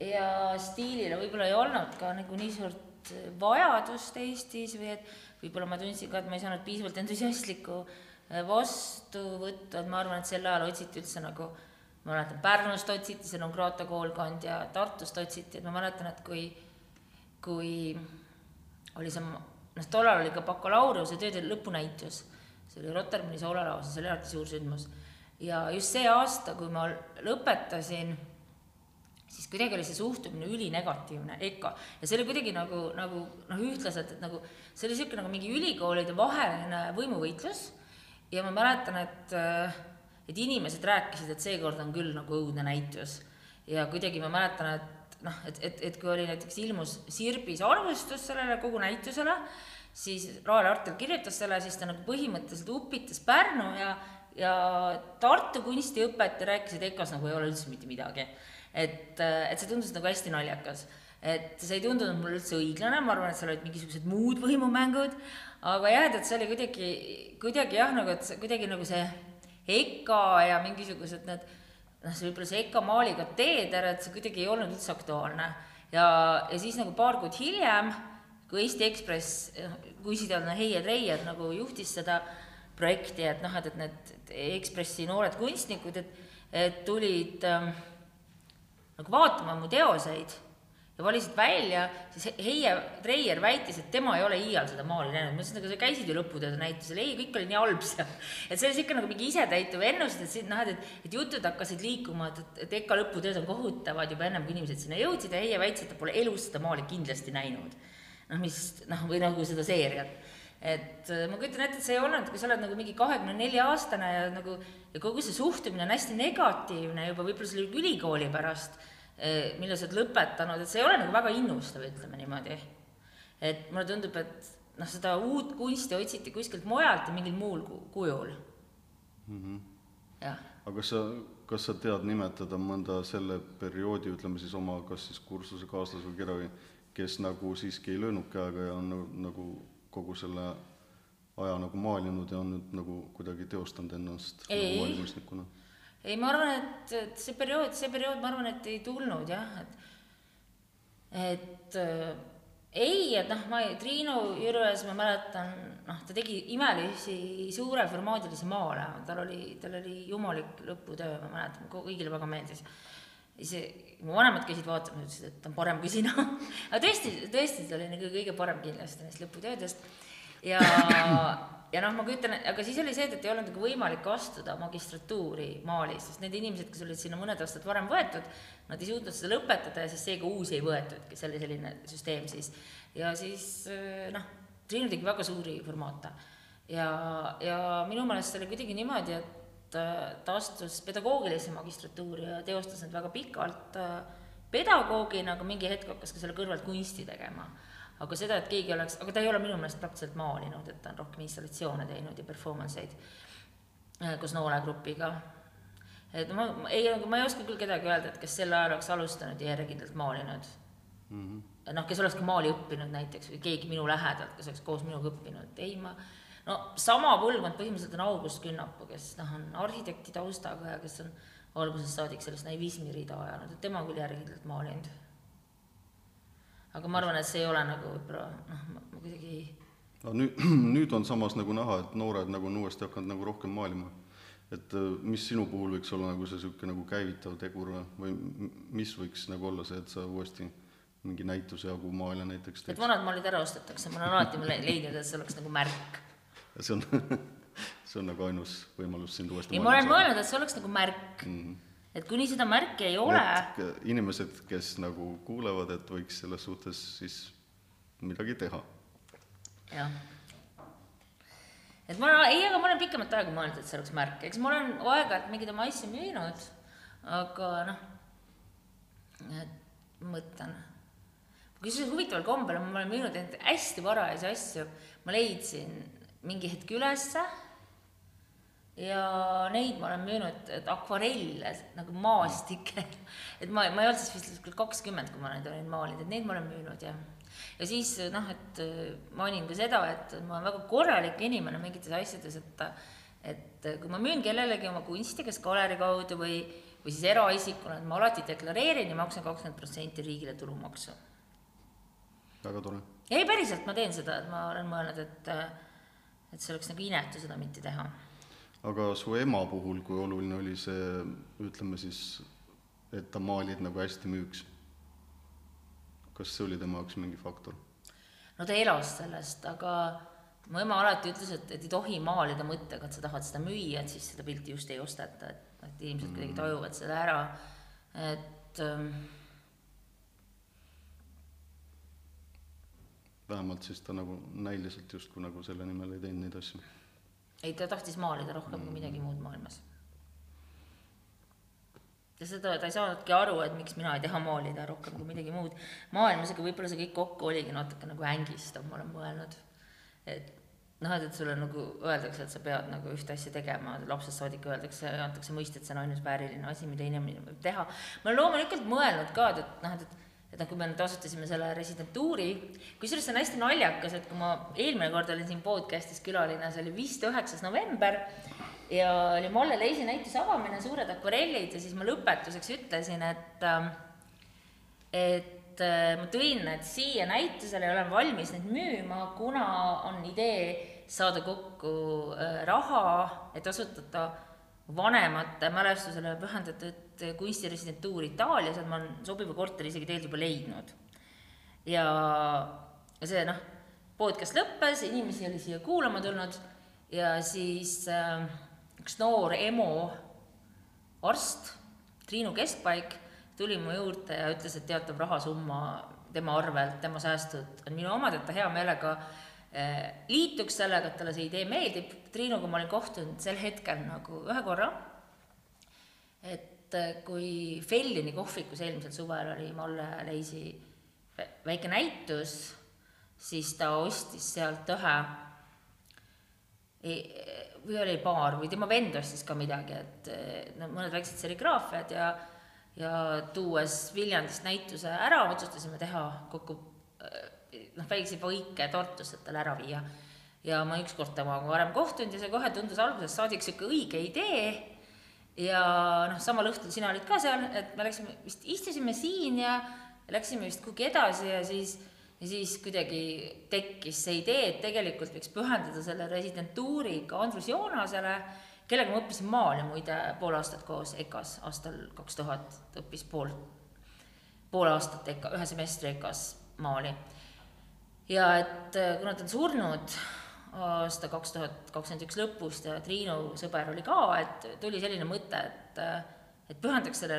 ja stiilile võib-olla ei olnud ka nagu nii suurt vajadust Eestis või et võib-olla ma tundsin ka, et ma ei saanud piisavalt entusiastlikku äh, vastuvõttu, et ma arvan, et sel ajal otsiti üldse nagu, ma mäletan, Pärnust otsiti, see Nongrata koolkond ja Tartust otsiti, et ma mäletan, et kui, kui oli see, noh, tollal oli ka bakalaureuse tööde lõpunäitus, see oli Rotermanni soolelaos ja see oli alati suur sündmus. ja just see aasta, kui ma lõpetasin, siis kuidagi oli see suhtumine ülinegatiivne, EKA, ja see oli kuidagi nagu, nagu noh, ühtlaselt, et nagu see oli niisugune nagu mingi ülikoolide vaheline võimuvõitlus. Ja ma mäletan, et, äh, et inimesed rääkisid, et seekord on küll nagu õudne näitus. ja kuidagi ma mäletan, et noh, et, et, et kui oli näiteks ilmus Sirbis arvustus sellele kogu näitusele, siis Rael Artel kirjutas selle, siis ta nagu põhimõtteliselt upitas Pärnu ja, ja Tartu kunstiõpet ja rääkis, et EKA-s nagu ei ole üldse mitte midagi. et, et see tundus nagu hästi naljakas et see ei tundunud mulle üldse õiglane, ma arvan, et seal olid mingisugused muud võimumängud, aga jah, et, et see oli kuidagi, kuidagi jah, nagu, et kuidagi nagu see EKA ja mingisugused need noh, see võib-olla see EKA maaliga teeder, et see kuidagi ei olnud üldse aktuaalne. ja, ja siis nagu paar kuud hiljem, kui Eesti Ekspress, kunstiteadlane Heie Treier nagu juhtis seda projekti, et noh, et, et need Ekspressi noored kunstnikud, et, et tulid ähm, nagu vaatama mu teoseid ja valisid välja, siis Heie Treier väitis, et tema ei ole iial seda maali näinud, ma ütlesin, aga sa käisid ju lõputööde näitusel, ei, kõik oli nii halb seal. [laughs] et see oli niisugune nagu mingi isetäituv ennustus, et siin noh, et, et jutud hakkasid liikuma, et, et, et EKA lõputööd on kohutavad juba ennem, kui inimesed sinna jõudsid ja Heie väitis, et ta pole elus seda maali kindlasti näinud. noh, mis noh, või nagu seda seeriat et äh, ma kujutan ette, et see ei olnud, kui sa oled nagu mingi kahekümne nelja aastane ja nagu ja kogu see suhtumine on hästi negatiivne juba võib-olla selle ülikooli pärast mille sa oled lõpetanud, et see ei ole nagu väga innustav, ütleme niimoodi. et mulle tundub, et noh, seda uut kunsti otsiti kuskilt mujalt ja mingil muul kujul mm. -hmm. jah. aga kas sa, kas sa tead nimetada mõnda selle perioodi, ütleme siis oma kas siis kursusekaaslase või kedagi, kes nagu siiski ei löönud käega ja on nagu, nagu kogu selle aja nagu maalinud ja on nüüd nagu kuidagi teostanud ennast ei. Ei, ma arvan, et, et see periood, see periood, ma arvan, et ei tulnud jah, et, et äh, ei, et noh, ma Triinu Jürves ma mäletan, noh, ta tegi imelisi suureformaadilisi maale, tal oli, tal oli jumalik lõputöö, ma mäletan, kõigile väga meeldis. see, mu vanemad käisid vaatamas, ütlesid, et ta on parem kui sina. [laughs] Aga tõesti, tõesti, ta oli nagu kõige parem kindlasti neist lõputöödest ja ja noh, ma kujutan, aga siis oli see, et, ei olnud nagu võimalik astuda magistratuuri Malis, sest need inimesed, kes olid sinna mõned aastad varem võetud, nad ei suutnud seda lõpetada ja siis seega uusi ei võetudki, see oli selline süsteem siis. ja siis eh, noh, Triinu tegi väga suuri formaate ja, ja minu meelest oli kuidagi niimoodi, et äh, ta astus pedagoogilisse magistratuuri ja teostas need väga pikalt äh, pedagoogina, aga mingi hetk hakkas ka selle kõrvalt kunsti tegema. Aga seda, et keegi oleks, aga ta ei ole minu meelest praktiliselt maalinud, et ta on rohkem installatsioone teinud ja performance eid äh, koos noolegrupiga. et ma, ma ei, ma ei oska küll kedagi öelda, et kes sel ajal oleks alustanud ja järjekindlalt maalinud mm. -hmm. noh, kes oleks ka maali õppinud näiteks või keegi minu lähedalt, kes oleks koos minuga õppinud, ei ma no sama põlvkond põhimõtteliselt on August Künnapuu, kes noh, on arhitekti taustaga ja kes on algusest saadik sellist naivismi rida ajanud, et tema on küll järjekindlalt maalinud. Aga ma arvan, et see ei ole nagu võib-olla noh, ma kuidagi ei no nüüd, [clears throat] nüüd on samas nagu näha, et noored nagu on uuesti hakanud nagu rohkem maalima. et äh, mis sinu puhul võiks olla nagu see niisugune nagu käivitav tegur või, mis võiks nagu olla see, et sa uuesti mingi näituse jagu maale näiteks et vanad maalid ära ostetakse, ma olen alati leidnud, et see oleks nagu märk see on [laughs] see on nagu ainus võimalus sind uuesti ei, ma olen mõelnud, et see oleks nagu märk mm. -hmm. Et kuni seda märki ei ole. inimesed, kes nagu kuulevad, et võiks selles suhtes siis midagi teha. jah. et ma ei, aga ma olen pikemat aega mõelnud, et see oleks märk, eks ma olen aeg-ajalt mingeid oma asju müünud, aga noh, mõtlen kusjuures huvitaval kombel ma olen müünud hästi varajasi asju, ma leidsin mingi hetk ülesse ja neid ma olen müünud, et akvarelle nagu maastikke, [laughs] et ma, ma ei olnud siis vist küll kakskümmend, kui ma neid olin maalinud, et neid ma olen müünud jah. ja siis noh, et mainin ka seda, et ma olen väga korralik inimene mingites asjades, et et kui ma müün kellelegi oma kunsti, kas galeri kaudu või, või siis eraisikuna, et ma alati deklareerin ja maksan kakskümmend protsenti riigile tulumaksu. väga tore. ei, päriselt, ma teen seda, et ma olen mõelnud, et et see oleks nagu inetu seda mitte teha. Aga su ema puhul, kui oluline oli see, ütleme siis, et ta maalid nagu hästi müüks? kas see oli tema jaoks mingi faktor? no ta elas sellest, aga mu ema alati ütles, et, et ei tohi maalida mõttega, et sa tahad seda müüa, et siis seda pilti just ei osteta, et, et inimesed kuidagi mm. tajuvad selle ära, et ähm, vähemalt siis ta nagu näiliselt justkui nagu selle nimel ei teinud neid asju. Ei, ta tahtis maalida rohkem mm. kui midagi muud maailmas. ja seda ta ei saanudki aru, et miks mina ei taha maalida rohkem kui midagi muud maailmas, aga võib-olla see kõik kokku oligi natuke nagu ängistav, ma olen mõelnud. et noh, et, sulle nagu öeldakse, et sa pead nagu ühte asja tegema, lapsest saadik öeldakse, antakse mõista, et see on ainus vääriline asi, mida inimene võib teha. ma olen loomulikult mõelnud ka, et, et noh, et, et et noh, kui me nüüd asutasime selle residentuuri, kusjuures see on hästi naljakas, et kui ma eelmine kord olin siin podcast'is külaline, see oli vist üheksas november ja oli Molle Leisi näituse avamine, suured akvarellid ja siis ma lõpetuseks ütlesin, et ähm, et äh, ma tõin need siia näitusele ja olen valmis neid müüma, kuna on idee saada kokku äh, raha, et asutada vanemate mälestusele pühendatud kunstiresidentuur Itaalias, et ma olen sobiva korteri isegi tegelikult juba leidnud. ja see noh, podcast lõppes, inimesi oli siia kuulama tulnud ja siis äh, üks noor EMO arst, Triinu Keskpaik, tuli mu juurde ja ütles, et teatav rahasumma tema arvelt, tema säästud on minu omad, et ta hea meelega äh, liituks sellega, et talle see idee meeldib. Triinuga ma olin kohtunud sel hetkel nagu ühe korra, et äh, kui Fellini kohvikus eelmisel suvel oli Molle Leisi väike näitus, siis ta ostis sealt ühe või oli paar või tema vend ostis ka midagi, et no mõned väiksed serigraafiad ja ja tuues Viljandist näituse ära, otsustasime teha kokku äh, noh, väikseid võike Tartusse, talle ära viia. ja ma ükskord temaga varem kohtunud ja see kohe tundus algusest saadik niisugune õige idee ja noh, samal õhtul sina olid ka seal, et me läksime, vist istusime siin ja läksime vist kuhugi edasi ja siis, ja siis kuidagi tekkis see idee, et tegelikult võiks pühendada selle residentuuri ka Andrus Joonasele, kellega ma õppisin maali muide pool aastat koos EKA-s, aastal kaks tuhat õppis pool, pool aastat EKA, ühe semestri EKA-s maali. Ja et kuna ta on surnud aasta kaks tuhat kakskümmend üks lõpust ja Triinu sõber oli ka, et tuli selline mõte, et et pühendaks selle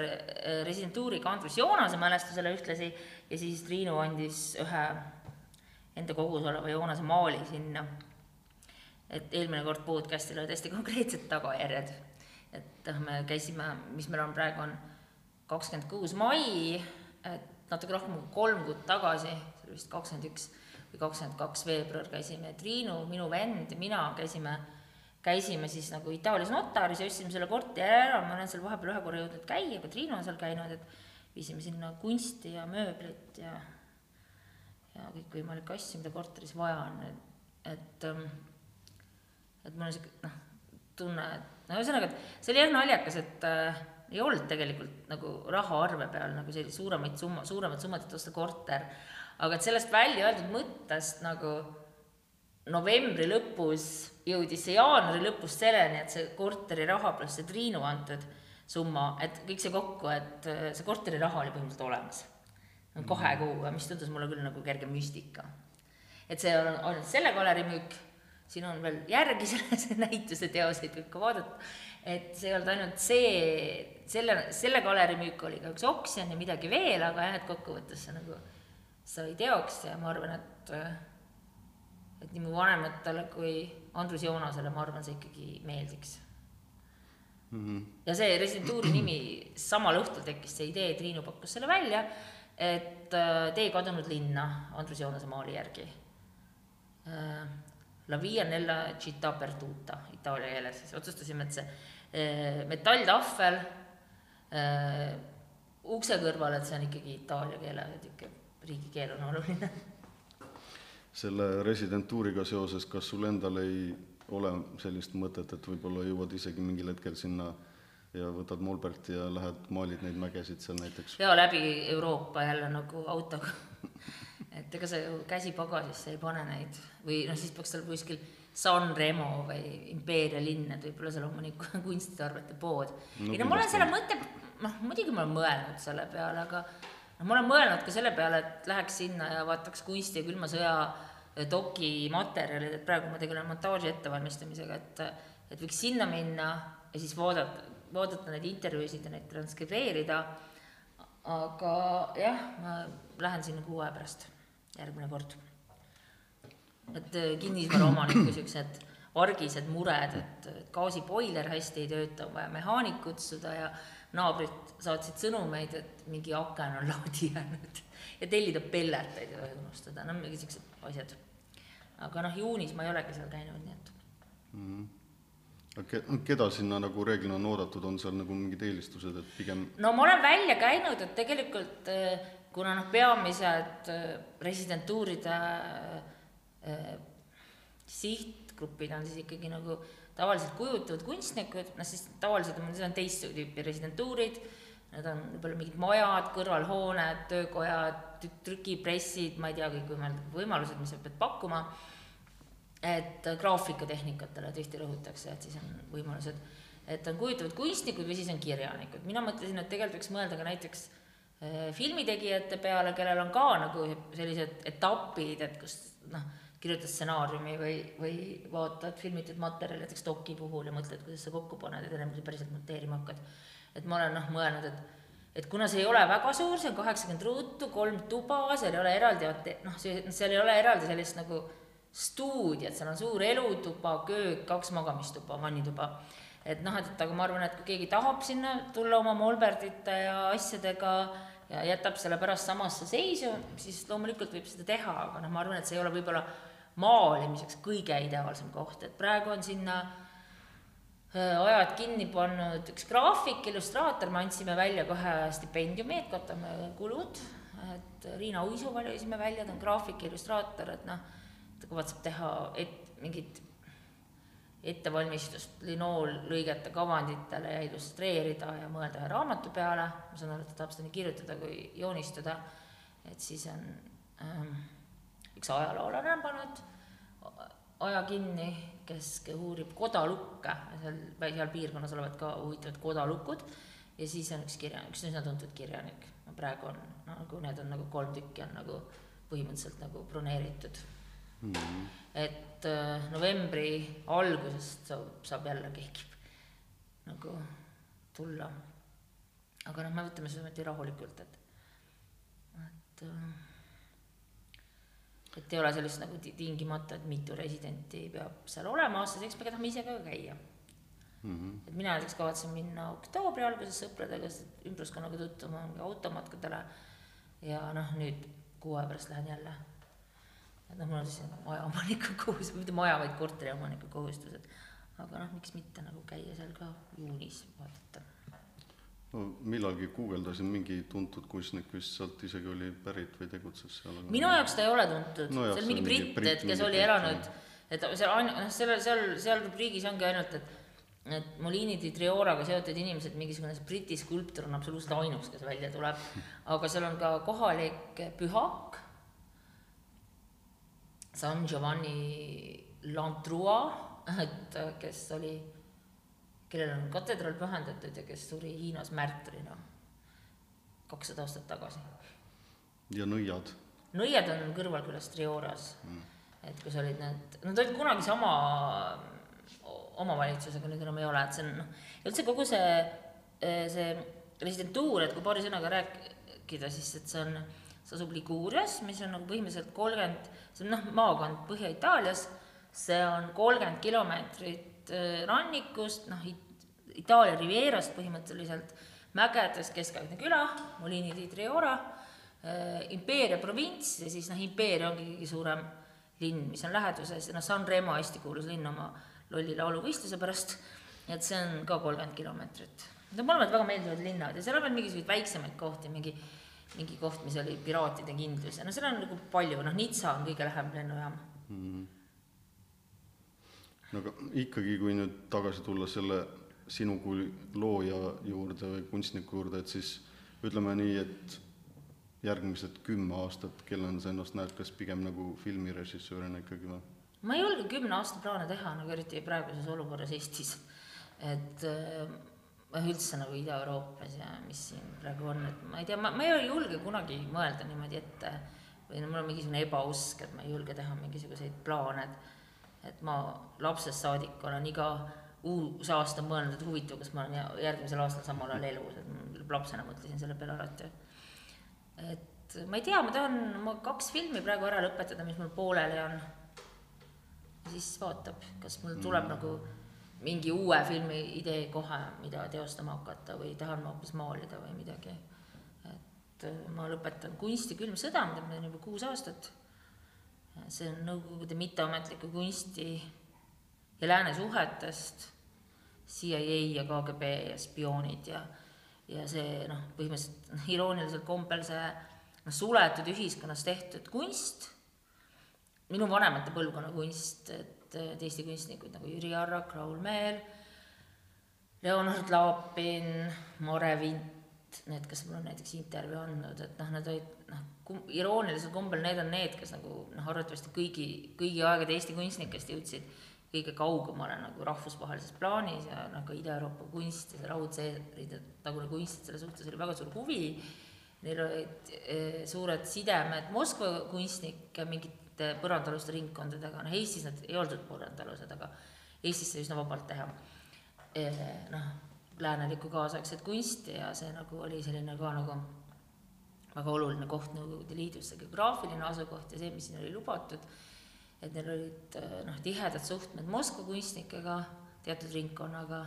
residentuuriga Andrus Joonase mälestusele ühtlasi ja siis Triinu andis ühe enda kogus oleva Joonase maali sinna. et eelmine kord podcast'il olid hästi konkreetsed tagajärjed. et me käisime, mis meil on praegu, on kakskümmend kuus mai, et natuke rohkem kui kolm kuud tagasi, see oli vist kakskümmend üks või kakskümmend kaks veebruar, käisime Triinu, minu vend mina käisime, käisime siis nagu Itaalias notaris ja ostsime selle korteri ära, ma olen seal vahepeal ühe korra jõudnud käia, ka Triinu on seal käinud, et viisime sinna kunsti ja mööblit ja ja kõikvõimalikke asju, mida korteris vaja on, et, et ähm, et mul on sihuke noh, tunne, et no ühesõnaga, et see oli jah naljakas, et äh, ei olnud tegelikult nagu raha arve peal nagu selliseid suuremaid summa, suuremat summat, et osta korter, aga et sellest välja öeldud mõttest nagu novembri lõpus jõudis see jaanuari lõpus selleni, et see korteri raha pluss see Triinu antud summa, et kõik see kokku, et äh, see korteri raha oli põhimõtteliselt olemas. Kahe kuuga, mis tundus mulle küll nagu kerge müstika. et see on olnud selle galeri müük, siin on veel järgi [laughs] selle, see näituse teoseid võib ka vaadata, et see ei olnud ainult see, selle, selle galeri müük oli ka üks oksjon ja midagi veel, aga jah, et kokkuvõttes see nagu sai teoks ja ma arvan, et et nii mu vanematele kui Andrus Joonasele, ma arvan, see ikkagi meeldiks mm. -hmm. ja see residentuuri nimi, samal õhtul tekkis see idee, Triinu pakkus selle välja et äh, Tee kadunud linna Andrus Joonase maali järgi. Äh, La via nella città perduta itaalia keeles, siis otsustasime, et see äh, metalltahvel ukse kõrval, et see on ikkagi itaalia keele, ikka riigikeel on oluline. selle residentuuriga seoses, kas sul endal ei ole sellist mõtet, et võib-olla jõuad isegi mingil hetkel sinna ja võtad molberti ja lähed maalid neid mägesid seal näiteks? jaa, läbi Euroopa jälle nagu autoga et ega sa ju käsi pagasisse ei pane neid või noh, siis peaks seal kuskil San Remo või Imperia linn, et võib-olla seal on mõni [laughs] kunstitarvete pood no,. ei no ma olen selle mõtte, noh muidugi ma olen mõelnud selle peale, aga noh, ma olen mõelnud ka selle peale, et läheks sinna ja vaataks kunsti ja külma sõja dokimaterjalid, et praegu ma tegelen montaaži ettevalmistamisega, et et võiks sinna minna ja siis vaadata, vaadata neid intervjuusid ja neid transkribeerida. aga jah, ma lähen sinna kuu aja pärast, järgmine kord. et äh, kinnisvaraomaniku siuksed argised mured, et gaasiboiler hästi ei tööta, on vaja mehaanik kutsuda ja naabrid saatsid sõnumeid, et mingi aken on [laughs] lahti jäänud ja tellida pelleteid ei tohi unustada, no mingi siuksed asjad. aga noh, juunis ma ei olegi seal käinud, nii et mm. -hmm keda sinna nagu reeglina on oodatud, on seal nagu mingid eelistused, et pigem no ma olen välja käinud, et tegelikult eh, kuna noh, peamised eh, residentuuride eh, sihtgrupid on siis ikkagi nagu tavaliselt kujutavad kunstnikud, noh siis tavaliselt on, need on teist tüüpi residentuurid, need on võib-olla mingid majad, kõrvalhooned, töökojad, trükipressid, ma ei tea, kõikvõimalikud võimalused, mis sa pead pakkuma. Et graafikatehnikatele tihti rõhutakse, et siis on võimalused, et on kujutavad kunstnikud või siis on kirjanikud. mina mõtlesin, et tegelikult võiks mõelda ka näiteks äh, filmitegijate peale, kellel on ka nagu sellised etapid, et kus noh, kirjutad stsenaariumi või, või vaatad filmitud materjali näiteks doki puhul ja mõtled, kuidas sa kokku paned, et ennem kui sa päriselt monteerima hakkad. et ma olen noh, mõelnud, et et kuna see ei ole väga suur, see on kaheksakümmend ruutu, kolm tuba, seal ei ole eraldi, noh, seal ei ole eraldi sellist nagu stuudiot, seal on suur elutuba, köök, kaks magamistuba, vannituba. et noh, et aga ma arvan, et kui keegi tahab sinna tulla oma molberdite ja asjadega ja jätab selle pärast samasse seisu, siis loomulikult võib seda teha, aga noh, ma arvan, et see ei ole võib-olla maalimiseks kõige ideaalsem koht, et praegu on sinna äh, ajad kinni pannud üks graafik, illustraator, me andsime välja kohe stipendiumi, et katame kulud, et Riina Uisu valisime välja, ta on graafik, illustraator, et noh ta kavatseb teha et-, mingit ettevalmistust linoollõigete kavanditele ja illustreerida ja mõelda ühe raamatu peale, ma saan aru, et ta tahab seda nii kirjutada kui joonistada, et siis on ähm, üks ajaloolane on pannud aja kinni, kes uurib kodalukke seal, seal piirkonnas olevad ka huvitavad kodalukud ja siis on üks kirjanik, üks üsna tuntud kirjanik, praegu on nagu need on nagu kolm tükki on nagu põhimõtteliselt nagu broneeritud mm. -hmm. et äh, novembri algusest saab, saab jälle keegi nagu tulla. aga noh, me võtame seda rahulikult, et, et äh, et ei ole sellist nagu tingimata, et mitu residenti peab seal olema aastas, eks me tahame ise ka käia. et mina näiteks kavatsen minna oktoobri alguses sõpradega ümbruskonnaga tutvuma automatkadele ja noh, nüüd kuu aja pärast lähen jälle. et noh, mul on siis majaomaniku [laughs] kohustus, mitte maja, vaid korteriomaniku kohustused. aga noh, miks mitte nagu käia seal ka juunis vaadata. Millalgi guugeldasin mingi tuntud kunstnik vist sealt isegi oli pärit või tegutses seal. minu jaoks ta ei ole tuntud No see on mingi britt, et kes oli elanud, et seal ain-, noh, seal, seal, seal rubriigis ongi ainult, et et Molini di Trioraga seotud inimesed, mingisugune Briti skulptor on absoluutselt ainus, kes välja tuleb. aga seal on ka kohalik pühak, San Giovanni Lantrua, et kes oli, kellele on katedraal pühendatud ja kes suri Hiinas märtrina kakssada aastat tagasi. Ja nõiad. nõiad on kõrvalkülas Trioras. Mm.. et kus olid need, nad olid kunagi sama omavalitsusega, nüüd enam ei ole, et see on noh, üldse kogu see, see residentuur, et kui paari sõnaga rääkida, siis et see on, see asub Liguurias, mis on nagu põhimõtteliselt kolmkümmend, see on noh, maakond Põhja-Itaalias, see on kolmkümmend kilomeetrit äh, rannikust, noh, Itaalia Rivierast põhimõtteliselt, mägedes keskaegne küla, Molini di Triora, Imperia provints ja siis noh, Imperia ongi kõige suurem linn, mis on läheduses. Ja noh, San Remo hästi kuulus linn oma lolli lauluvõistluse pärast, et see on ka kolmkümmend kilomeetrit. Need on mõlemad väga meeldivad linnad ja seal on veel mingisuguseid väiksemaid kohti, mingi, mingi koht, mis oli piraatide kindlus. Ja no seal on nagu palju, noh, Nizza on kõige lähem lennujaam. Mm.. No aga ikkagi, kui nüüd tagasi tulla selle sinu kui looja juurde või kunstniku juurde, et siis ütleme nii, et järgmised kümme aastat, kellena sa ennast näed, kas pigem nagu filmirežissöörina ikkagi või? ma ei julge kümne aasta plaane teha, nagu eriti praeguses olukorras Eestis. et äh, üldse nagu Ida-Euroopas ja mis siin praegu on, et ma ei tea, ma, ma ei julge kunagi mõelda niimoodi ette või no mul on mingisugune ebausk, et ma ei julge teha mingisuguseid plaane, et et ma lapsest saadik olen iga uus aasta mõelnud, et huvitav, kas ma olen järgmisel aastal samal ajal elus, et lapsena mõtlesin selle peale alati. et ma ei tea, ma tahan oma kaks filmi praegu ära lõpetada, mis mul pooleli on siis vaatab, kas mul tuleb mm. nagu mingi uue filmi idee kohe, mida teostama hakata või tahan ma hoopis maalida või midagi. et ma lõpetan Kunsti külm sõda, mida ma teen juba kuus aastat. See on Nõukogude mitteametliku kunsti ja lääne suhetest CIA ja KGB ja spioonid ja, ja see noh, põhimõtteliselt iroonilisel kombel see noh, suletud ühiskonnas tehtud kunst minu vanemate põlvkonna kunst, et Eesti kunstnikud nagu Jüri Arrak, Raul Meer, Leonard Laapin, Mare Vint, need, kes mul on näiteks intervjuu andnud, et noh, nad olid noh, iroonilisel kombel need on need, kes nagu noh, arvatavasti kõigi, kõigi aegade Eesti kunstnikest jõudsid kõige kaugemale nagu rahvusvahelises plaanis ja noh, ka Ida-Euroopa kunst ja see raudseeride tagune kunst, selle suhtes oli väga suur huvi. Neil olid e, suured sidemed Moskva kunstnike mingit mingite põrandaaluste ringkondadega, noh Eestis nad ei olnud põrandaalused, aga Eestis sai üsna vabalt teha. noh, läänelikku kaasaegset kunsti ja see nagu oli selline ka nagu väga oluline koht Nõukogude Liidus, see geograafiline asukoht ja see, mis siin oli lubatud, et neil olid noh, tihedad suhtmed Moskva kunstnikega, teatud ringkonnaga,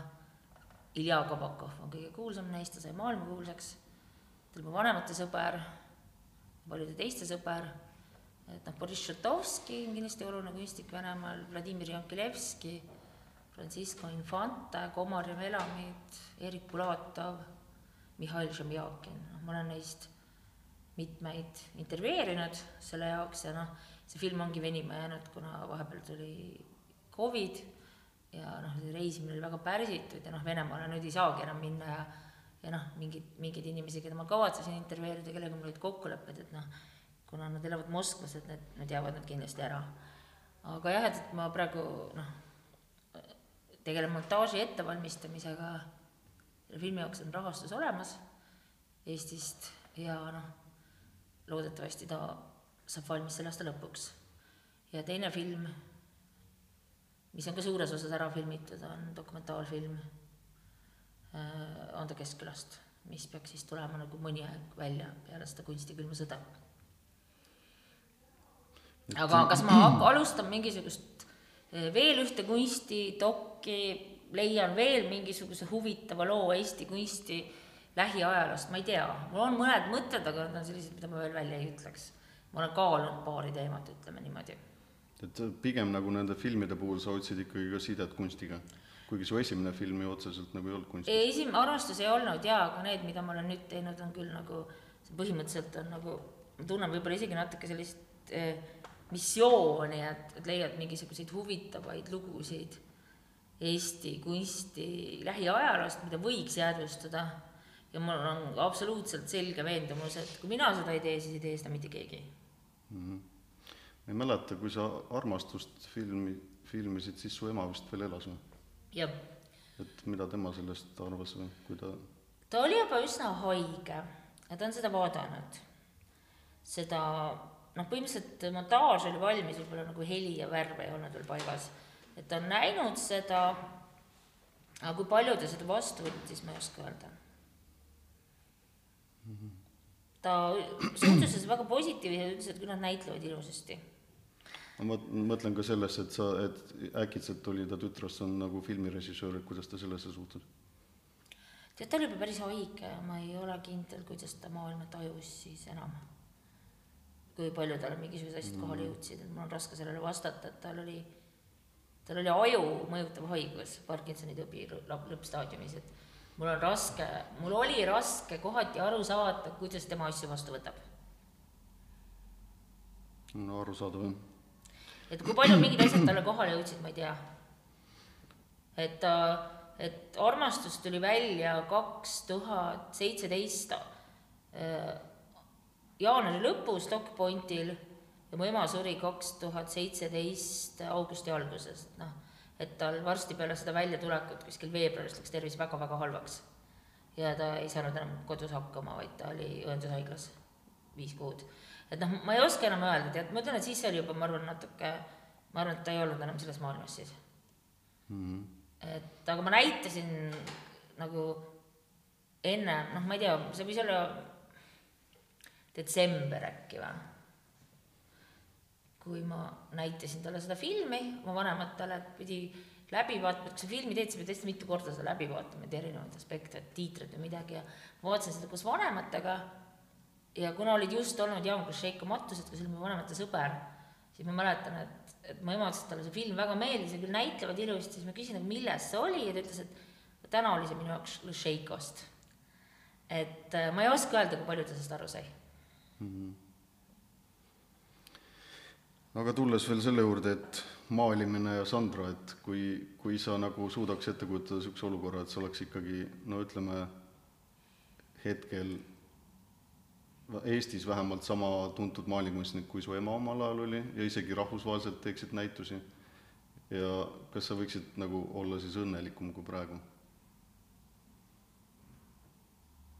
Ilja Kabakov on kõige kuulsam neist, ta sai maailmakuulsaks, tema vanemate sõber, paljude teiste sõber. Et noh, Boriss Šutovski on kindlasti oluline kunstnik Venemaal, Vladimir Jankilevski, Francisco Infante, Komar ja Melamid, Erik Bulatov, Mihhail Šemjakin, noh, ma olen neist mitmeid intervjueerinud selle jaoks ja noh, see film ongi venima jäänud, kuna vahepeal tuli Covid ja noh, reisimine oli väga pärsitud ja noh, Venemaale nüüd ei saagi enam minna ja ja noh, mingid, mingeid inimesi, keda ma kavatsesin intervjueerida, kellega mul olid kokkulepped, et noh, kuna nad elavad Moskvas, et need, need jäävad nad kindlasti ära. aga jah, et ma praegu noh, tegelen montaaži ettevalmistamisega, filmi jaoks on rahastus olemas Eestist ja noh, loodetavasti ta saab valmis selle aasta lõpuks. ja teine film, mis on ka suures osas ära filmitud, on dokumentaalfilm äh, ta Keskkülast, mis peaks siis tulema nagu mõni aeg välja peale seda kunstikülma sõda aga kas ma alustan mingisugust eh, veel ühte kunstidokki, leian veel mingisuguse huvitava loo Eesti kunsti lähiajaloost, ma ei tea, mul on mõned mõtted, aga need on sellised, mida ma veel välja ei ütleks. ma olen kaalunud paari teemat, ütleme niimoodi. et pigem nagu nende filmide puhul sa otsid ikkagi ka sidet kunstiga? kuigi su esimene film ju otseselt nagu ei olnud kunst. esimene armastus ei olnud jaa, aga need, mida ma olen nüüd teinud, on küll nagu, see põhimõtteliselt on nagu, ma tunnen võib-olla isegi natuke sellist eh, missiooni, et, et leiad mingisuguseid huvitavaid lugusid Eesti kunsti lähiajaloost, mida võiks jäädvustada. Ja mul on absoluutselt selge veendumus, et kui mina seda ei tee, siis ei tee seda mitte keegi mm. -hmm. ma ei mäleta, kui sa Armastust filmi, filmisid, siis su ema vist veel elas või? jah. et mida tema sellest arvas või kui ta? ta oli juba üsna haige ja ta on seda vaadanud. seda, noh, põhimõtteliselt montaaž oli valmis, võib-olla nagu heli ja värv ei olnud veel paigas et ta on näinud seda, aga kui palju ta seda vastu võttis, ma ei oska öelda. Ta suhtus selles väga positiivselt, ütles, et küll nad näitlevad ilusasti. ma mõtlen ka sellesse, et sa, et äkitselt oli ta tütrest on nagu filmirežissöör, et kuidas ta sellesse suhtus? tead, ta oli juba päris haige ja ma ei ole kindel, kuidas ta maailma tajus siis enam. kui palju talle mingisugused asjad kohale jõudsid, et mul on raske sellele vastata, et tal oli tal oli aju mõjutav haigus, Parkinsoni tõbi lõppstaadiumis, et mul on raske, mul oli raske kohati aru saada, kuidas tema asju vastu võtab. no arusaadav jah. et kui palju mingid asjad talle kohale jõudsid, ma ei tea. et ta, et armastus tuli välja kaks tuhat seitseteist äh, jaanuari lõpus Stockpointil ja mu ema suri kaks tuhat seitseteist augusti alguses, noh, et tal varsti peale seda väljatulekut kuskil veebruaris läks tervis väga-väga halvaks. ja ta ei saanud enam kodus hakkama, vaid ta oli õendushaiglas viis kuud. et noh, ma ei oska enam öelda, tead, ma ütlen, et siis oli juba, ma arvan, natuke, ma arvan, et ta ei olnud enam selles maailmas siis mm. -hmm. et aga ma näitasin nagu enne, noh, ma ei tea, see võis olla detsember äkki või kui ma näitasin talle seda filmi oma vanematele, pidi läbi vaatama, kui sa filmi teed, sa pead hästi mitu korda seda läbi vaatama, et erinevaid aspekte, et tiitrid või midagi ja ma vaatasin seda koos vanematega ja kuna olid just olnud Jaan Krušeiko matused, kes oli mu vanemate sõber, siis ma mäletan, et, et mu ema ütles, et talle see film väga meeldis ja küll näitlevad ilusti, siis ma küsin, et milles see oli ja ta ütles, et täna oli see minu jaoks Krušeikost. et äh, ma ei oska öelda, kui palju ta sellest aru sai mm. -hmm aga tulles veel selle juurde, et maalimine ja Sandra, et kui, kui sa nagu suudaks ette kujutada niisuguse olukorra, et sa oleks ikkagi no ütleme, hetkel Eestis vähemalt sama tuntud maalikunstnik, kui su ema omal ajal oli ja isegi rahvusvaheliselt teeksid näitusi, ja kas sa võiksid nagu olla siis õnnelikum kui praegu?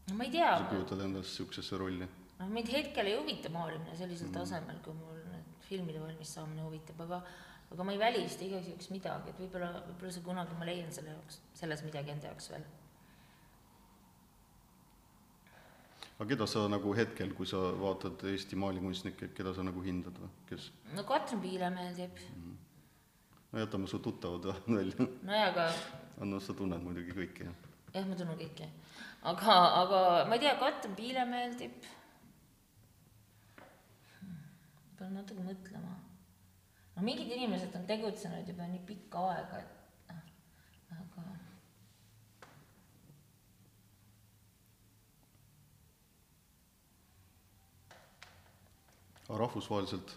no ma ei tea. sa kujutad endast niisugusesse rolli? noh, mind hetkel ei huvita maalimine sellisel mm. tasemel, kui mul filmide valmis saamine huvitab, aga aga ma ei välista igaks juhuks midagi, et võib-olla, võib-olla see kunagi ma leian selle jaoks, selles midagi enda jaoks veel. aga keda sa nagu hetkel, kui sa vaatad Eesti maalikunstnikke, keda sa nagu hindad või, kes? no Katrin Piile meeldib mm. -hmm. no jätame su tuttavad [laughs] välja. nojah, aga no sa tunned muidugi kõiki, jah? jah, ma tunnen kõiki. aga, aga ma ei tea, Katrin Piile meeldib pean natuke mõtlema. no mingid inimesed on tegutsenud juba nii pikka aega, et noh, aga. aga rahvusvaheliselt?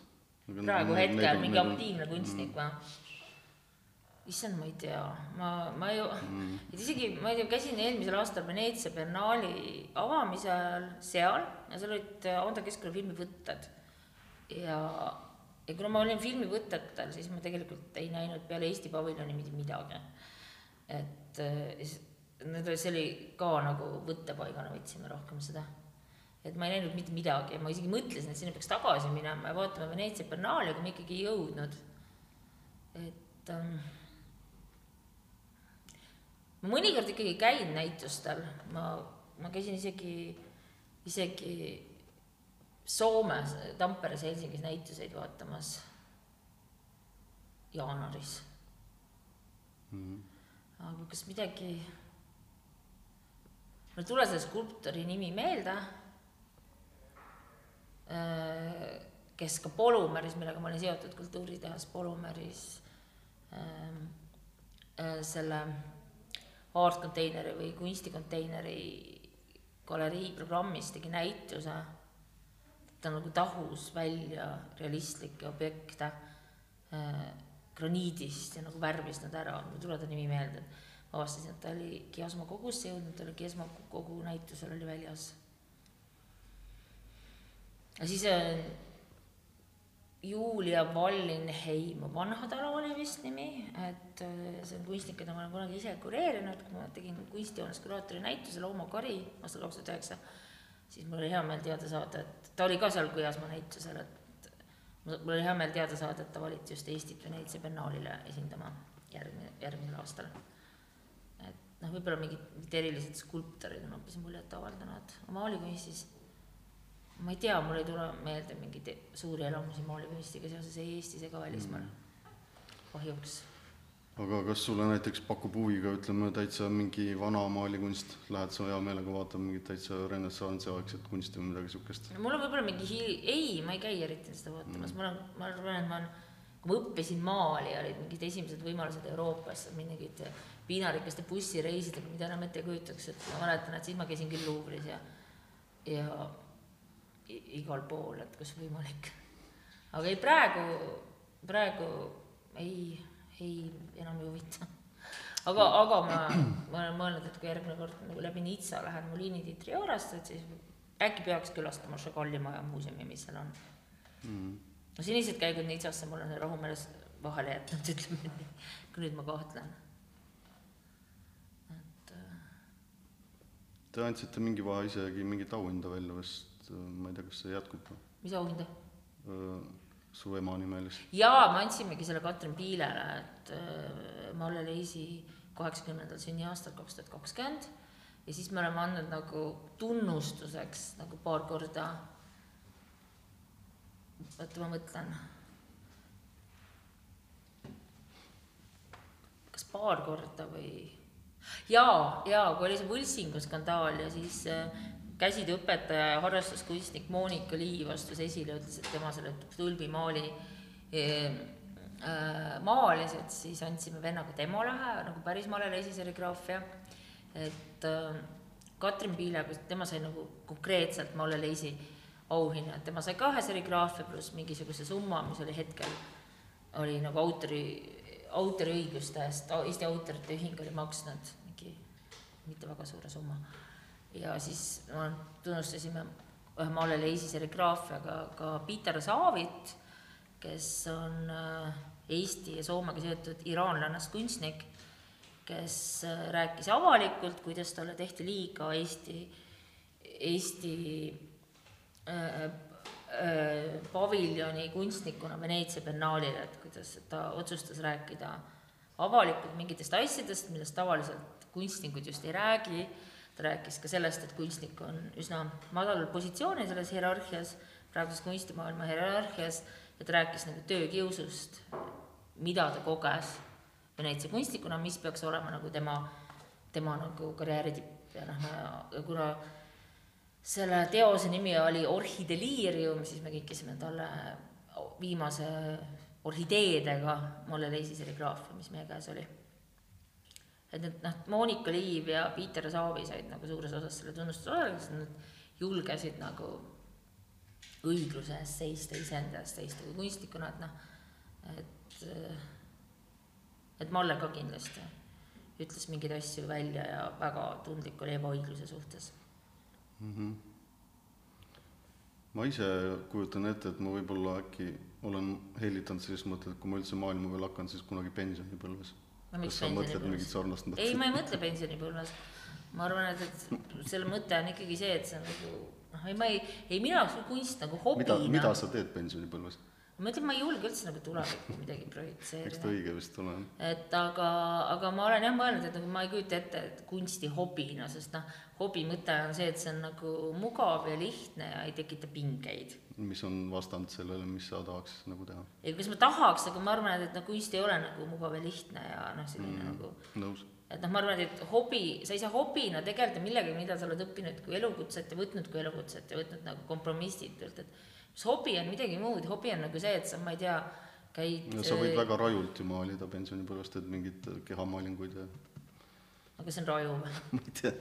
praegu hetkel mingi aktiivne kunstnik või mm.? issand, ma ei tea, ma, ma ju mm., [laughs] et isegi, ma ei tea, käisin eelmisel aastal Veneetsia biennaali avamisel ajal seal ja seal olid Ando Keskkooli filmivõtted ja, ja kuna ma olin filmivõtetel, siis ma tegelikult ei näinud peale Eesti paviljoni mitte midagi. et need, see oli ka nagu võttepaigana võtsime rohkem seda. et ma ei näinud mitte midagi ja ma isegi mõtlesin, et sinna peaks tagasi minema ja vaatama Veneetsia biennaali, aga ma ikkagi ei jõudnud. et ähm, ma mõnikord ikkagi käin näitustel, ma, ma käisin isegi, isegi Soomes, Tamperes, Helsingis näituseid vaatamas jaanuaris mm. -hmm. aga kas midagi, mul ei tule selle skulptori nimi meelde, kes ka Polumäris, millega ma olin seotud, kultuuritehas Polumäris, selle art konteineri või kunstikonteineri galerii programmis tegi näituse, ta nagu tahus välja realistlikke objekte äh, graniidist ja nagu värvis nad ära, mul ei tule ta nimi meelde, avastasin, et ta oli Kiasma kogusse jõudnud, ta oli Kiasma kogu näitusel oli väljas. ja siis äh, Julia Wallinheim Vanhatalu oli vist nimi, et äh, see on kunstnik, keda ma olen kunagi ise kureerinud, kui ma tegin kunstijoones kuraatori näituse Looma kari aastal kaks tuhat üheksa, siis mul oli hea meel teada saada, et ta oli ka seal Kujasmaa näitusel, et mul oli hea meel teada saada, et ta valiti just Eestit Veneetsia biennaalile esindama järgmine, järgmisel aastal. et noh, võib-olla mingid, mingid erilised skulptorid on hoopis muljet avaldanud, maalikunstis ma ei tea, mul ei tule meelde mingeid suuri elamusi maalikunstiga seoses ei Eestis ega välismaal mm., kahjuks. Aga kas sulle näiteks pakub huvi ka ütleme täitsa mingi vana maalikunst, lähed sa hea meelega vaatama mingit täitsa renessansiaegset kunsti või midagi niisugust? mul on võib-olla mingi hi-, ei, ma ei käi eriti seda vaatamas mm., ma olen, ma arvan, et ma olen, kui ma õppisin maali, olid mingid esimesed võimalused Euroopas, mingid piinarikaste bussireisidega, mida enam ette ei kujutaks, et ma mäletan, et siis ma käisin küll Luuvris ja ja igal pool, et kus võimalik. aga ei, praegu, praegu ei, ei enam ei huvita. aga, aga ma, ma olen mõelnud, et kui järgmine kord nagu läbi Nitsa lähen Molini di Triorasse, et siis äkki peaks külastama Chagall'i maja muuseumi, mis seal on mm.. no senised käigud Nitsasse mul on rahumeeles vahele jätnud, [laughs] ütleme nii, kui nüüd ma kahtlen. et. Äh, Te andsite mingi vahe isegi mingit auhinda välja vist äh, ma ei tea, kas see jätkub. mis auhinda? Äh, su ema nimelist. jaa, me andsimegi selle Katrin Piilele, et äh, Malle Leisi kaheksakümnendal sünniaastal kaks tuhat kakskümmend ja siis me oleme andnud nagu tunnustuseks nagu paar korda, oota, ma mõtlen. kas paar korda või? jaa, jaa, kui oli see Võltsingu skandaal ja siis käsitööõpetaja ja harrastuskunstnik Monika Liiv astus esile, ütles, et tema selle tulbimaali ehm, äh, maalis, et siis andsime vennaga temale nagu päris malele esiserigraafia, et äh, Katrin Piilega, tema sai nagu konkreetselt Malle Leisi auhinna, et tema sai ka ühe serigraafia pluss mingisuguse summa, mis oli hetkel, oli nagu autori, autoriõiguste eest, Eesti Autorite Ühing oli maksnud mingi mitte väga suure summa ja siis no, tunnustasime ühe Maale Leisi serigraafiaga ka Peter Saavit, kes on äh, Eesti ja Soomega seotud iraanlannast kunstnik, kes äh, rääkis avalikult, kuidas talle tehti liiga Eesti, Eesti äh, äh, paviljoni kunstnikuna Veneetsia biennaalil, et kuidas ta otsustas rääkida avalikult mingitest asjadest, millest tavaliselt kunstnikud just ei räägi ta rääkis ka sellest, et kunstnik on üsna madalal positsioonil selles hierarhias, praeguses kunstimaailma hierarhias, ja ta rääkis nagu töökiusust, mida ta koges Veneetsia kunstnikuna, mis peaks olema nagu tema, tema nagu karjääri tipp. Ja noh, kuna selle teose nimi oli Orhideliirium, siis me kinkisime talle viimase orhideedega Molle Leisi serigraafia, mis meie käes oli et need noh, Monika Liiv ja Piiter Saavi said nagu suures osas selle tunnustuse osaliseks, nad julgesid nagu õigluse eest seista, iseenda eest seista kui kunstnikuna, et noh, et, et Malle ka kindlasti ütles mingeid asju välja ja väga tundlik oli ebaõigluse suhtes mm. -hmm. ma ise kujutan ette, et ma võib-olla äkki olen hellitanud selles mõttes, et kui ma üldse maailma peale hakkan, siis kunagi pensionipõlves mingit sarnast mõtet? ei, ma ei mõtle pensionipõlves. ma arvan, et, et selle mõte on ikkagi see, et see on nagu noh, ei ma ei, ei minu jaoks kunst nagu hobina. mida, mida sa teed pensionipõlves? Ma ütlen, ma ei julge üldse nagu tulevikku midagi projitseerida. eks ta õige vist ole, et aga, aga ma olen jah mõelnud, et nagu ma ei kujuta ette, et kunsti hobina, sest noh, hobi mõte on see, et see on nagu mugav ja lihtne ja ei tekita pingeid. mis on vastand sellele, mis sa tahaks nagu teha? ei, kas ma tahaks, aga ma arvan, et, et noh, kunst ei ole nagu mugav ja lihtne ja noh, selline mm, nagu nõus et noh, ma arvan, et hobi, sa ei saa hobina tegeleda millegagi, mida sa oled õppinud kui elukutset ja võtnud kui elukutset ja võtnud nagu kompromissitult, et mis hobi on midagi muud, hobi on nagu see, et sa, ma ei tea, käid no sa võid väga rajult ju maalida pensionipõlvest, et mingeid kehamaalinguid ja aga see on raju või? [laughs] ma ei tea,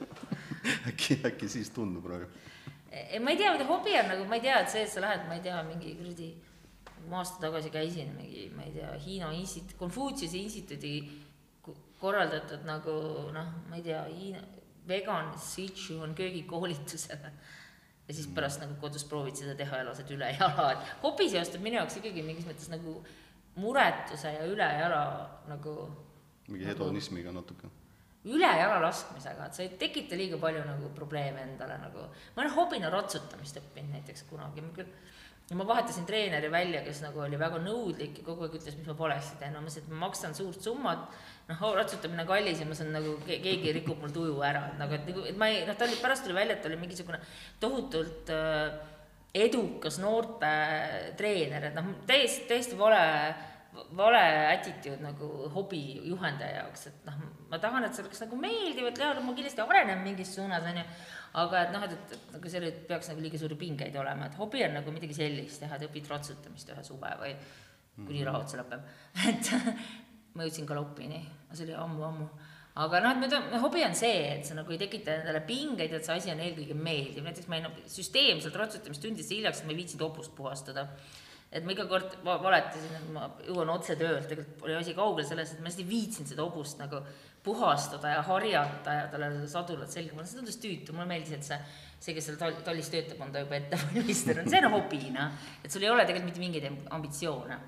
äkki, äkki siis tundub praegu. ei, ma ei tea, mida hobi on nagu, ma ei tea, et see, et sa lähed, ma ei tea, mingi kuradi, ma aasta tagasi käisin mingi, ma ei tea, Hiina instituut, Konfutsiuse instituudi korraldatud nagu noh, ma ei tea, Hiina, vegan Sichuan köögikoolitusele. Ja siis pärast nagu kodus proovid seda teha ja lased üle jala, et hobi seostub minu jaoks ikkagi mingis mõttes nagu muretuse ja ülejala nagu. mingi hedonismiga natuke ülejala laskmisega, et sa ei tekita liiga palju nagu probleeme endale nagu. ma olen hobina ratsutamist õppinud näiteks kunagi, ma küll, ja ma vahetasin treeneri välja, kes nagu oli väga nõudlik ja kogu aeg ütles, mis ma valesti teen, ma mõtlesin, et ma maksan suurt summat, noh, ratsutamine kallis ja ma saan nagu, keegi rikub mul tuju ära, et nagu, et nagu, et ma ei, noh, ta oli, pärast tuli välja, et ta oli mingisugune tohutult äh, edukas noorte treener, et noh, täiesti, täiesti vale vale attitude nagu hobi juhendaja jaoks, et noh, ma tahan, et see oleks nagu meeldiv, et jah, ma kindlasti arenen mingis suunas, on ju, aga et noh, et, et, nagu seal ei peaks nagu liiga suuri pingeid olema, et hobi on nagu midagi sellist teha, et õpid ratsutamist ühe suve või kuni mhm. raha otsa lõpeb, [laughs] et ma jõudsin galoppini, see oli ammu-ammu aga noh, et nüüd on, hobi on see, et sa nagu ei tekita endale pingeid, et see asi on eelkõige meeldiv, näiteks ma jäin süsteemselt ratsutamist tundidesse hiljaks, et ma ei viitsinud hobust puhastada et ma iga kord valetasin, et ma jõuan otse töölt, tegelikult oli asi kaugel sellest, et ma lihtsalt ei viitsinud seda hobust nagu puhastada ja harjata ja talle sadulat selga panna, see tundus tüütu, mulle meeldis, et see, see, kes seal tallis töötab, on ta juba ette valmistanud, see on hobi, noh. et sul ei ole tegelikult mitte mingeid ambitsioone.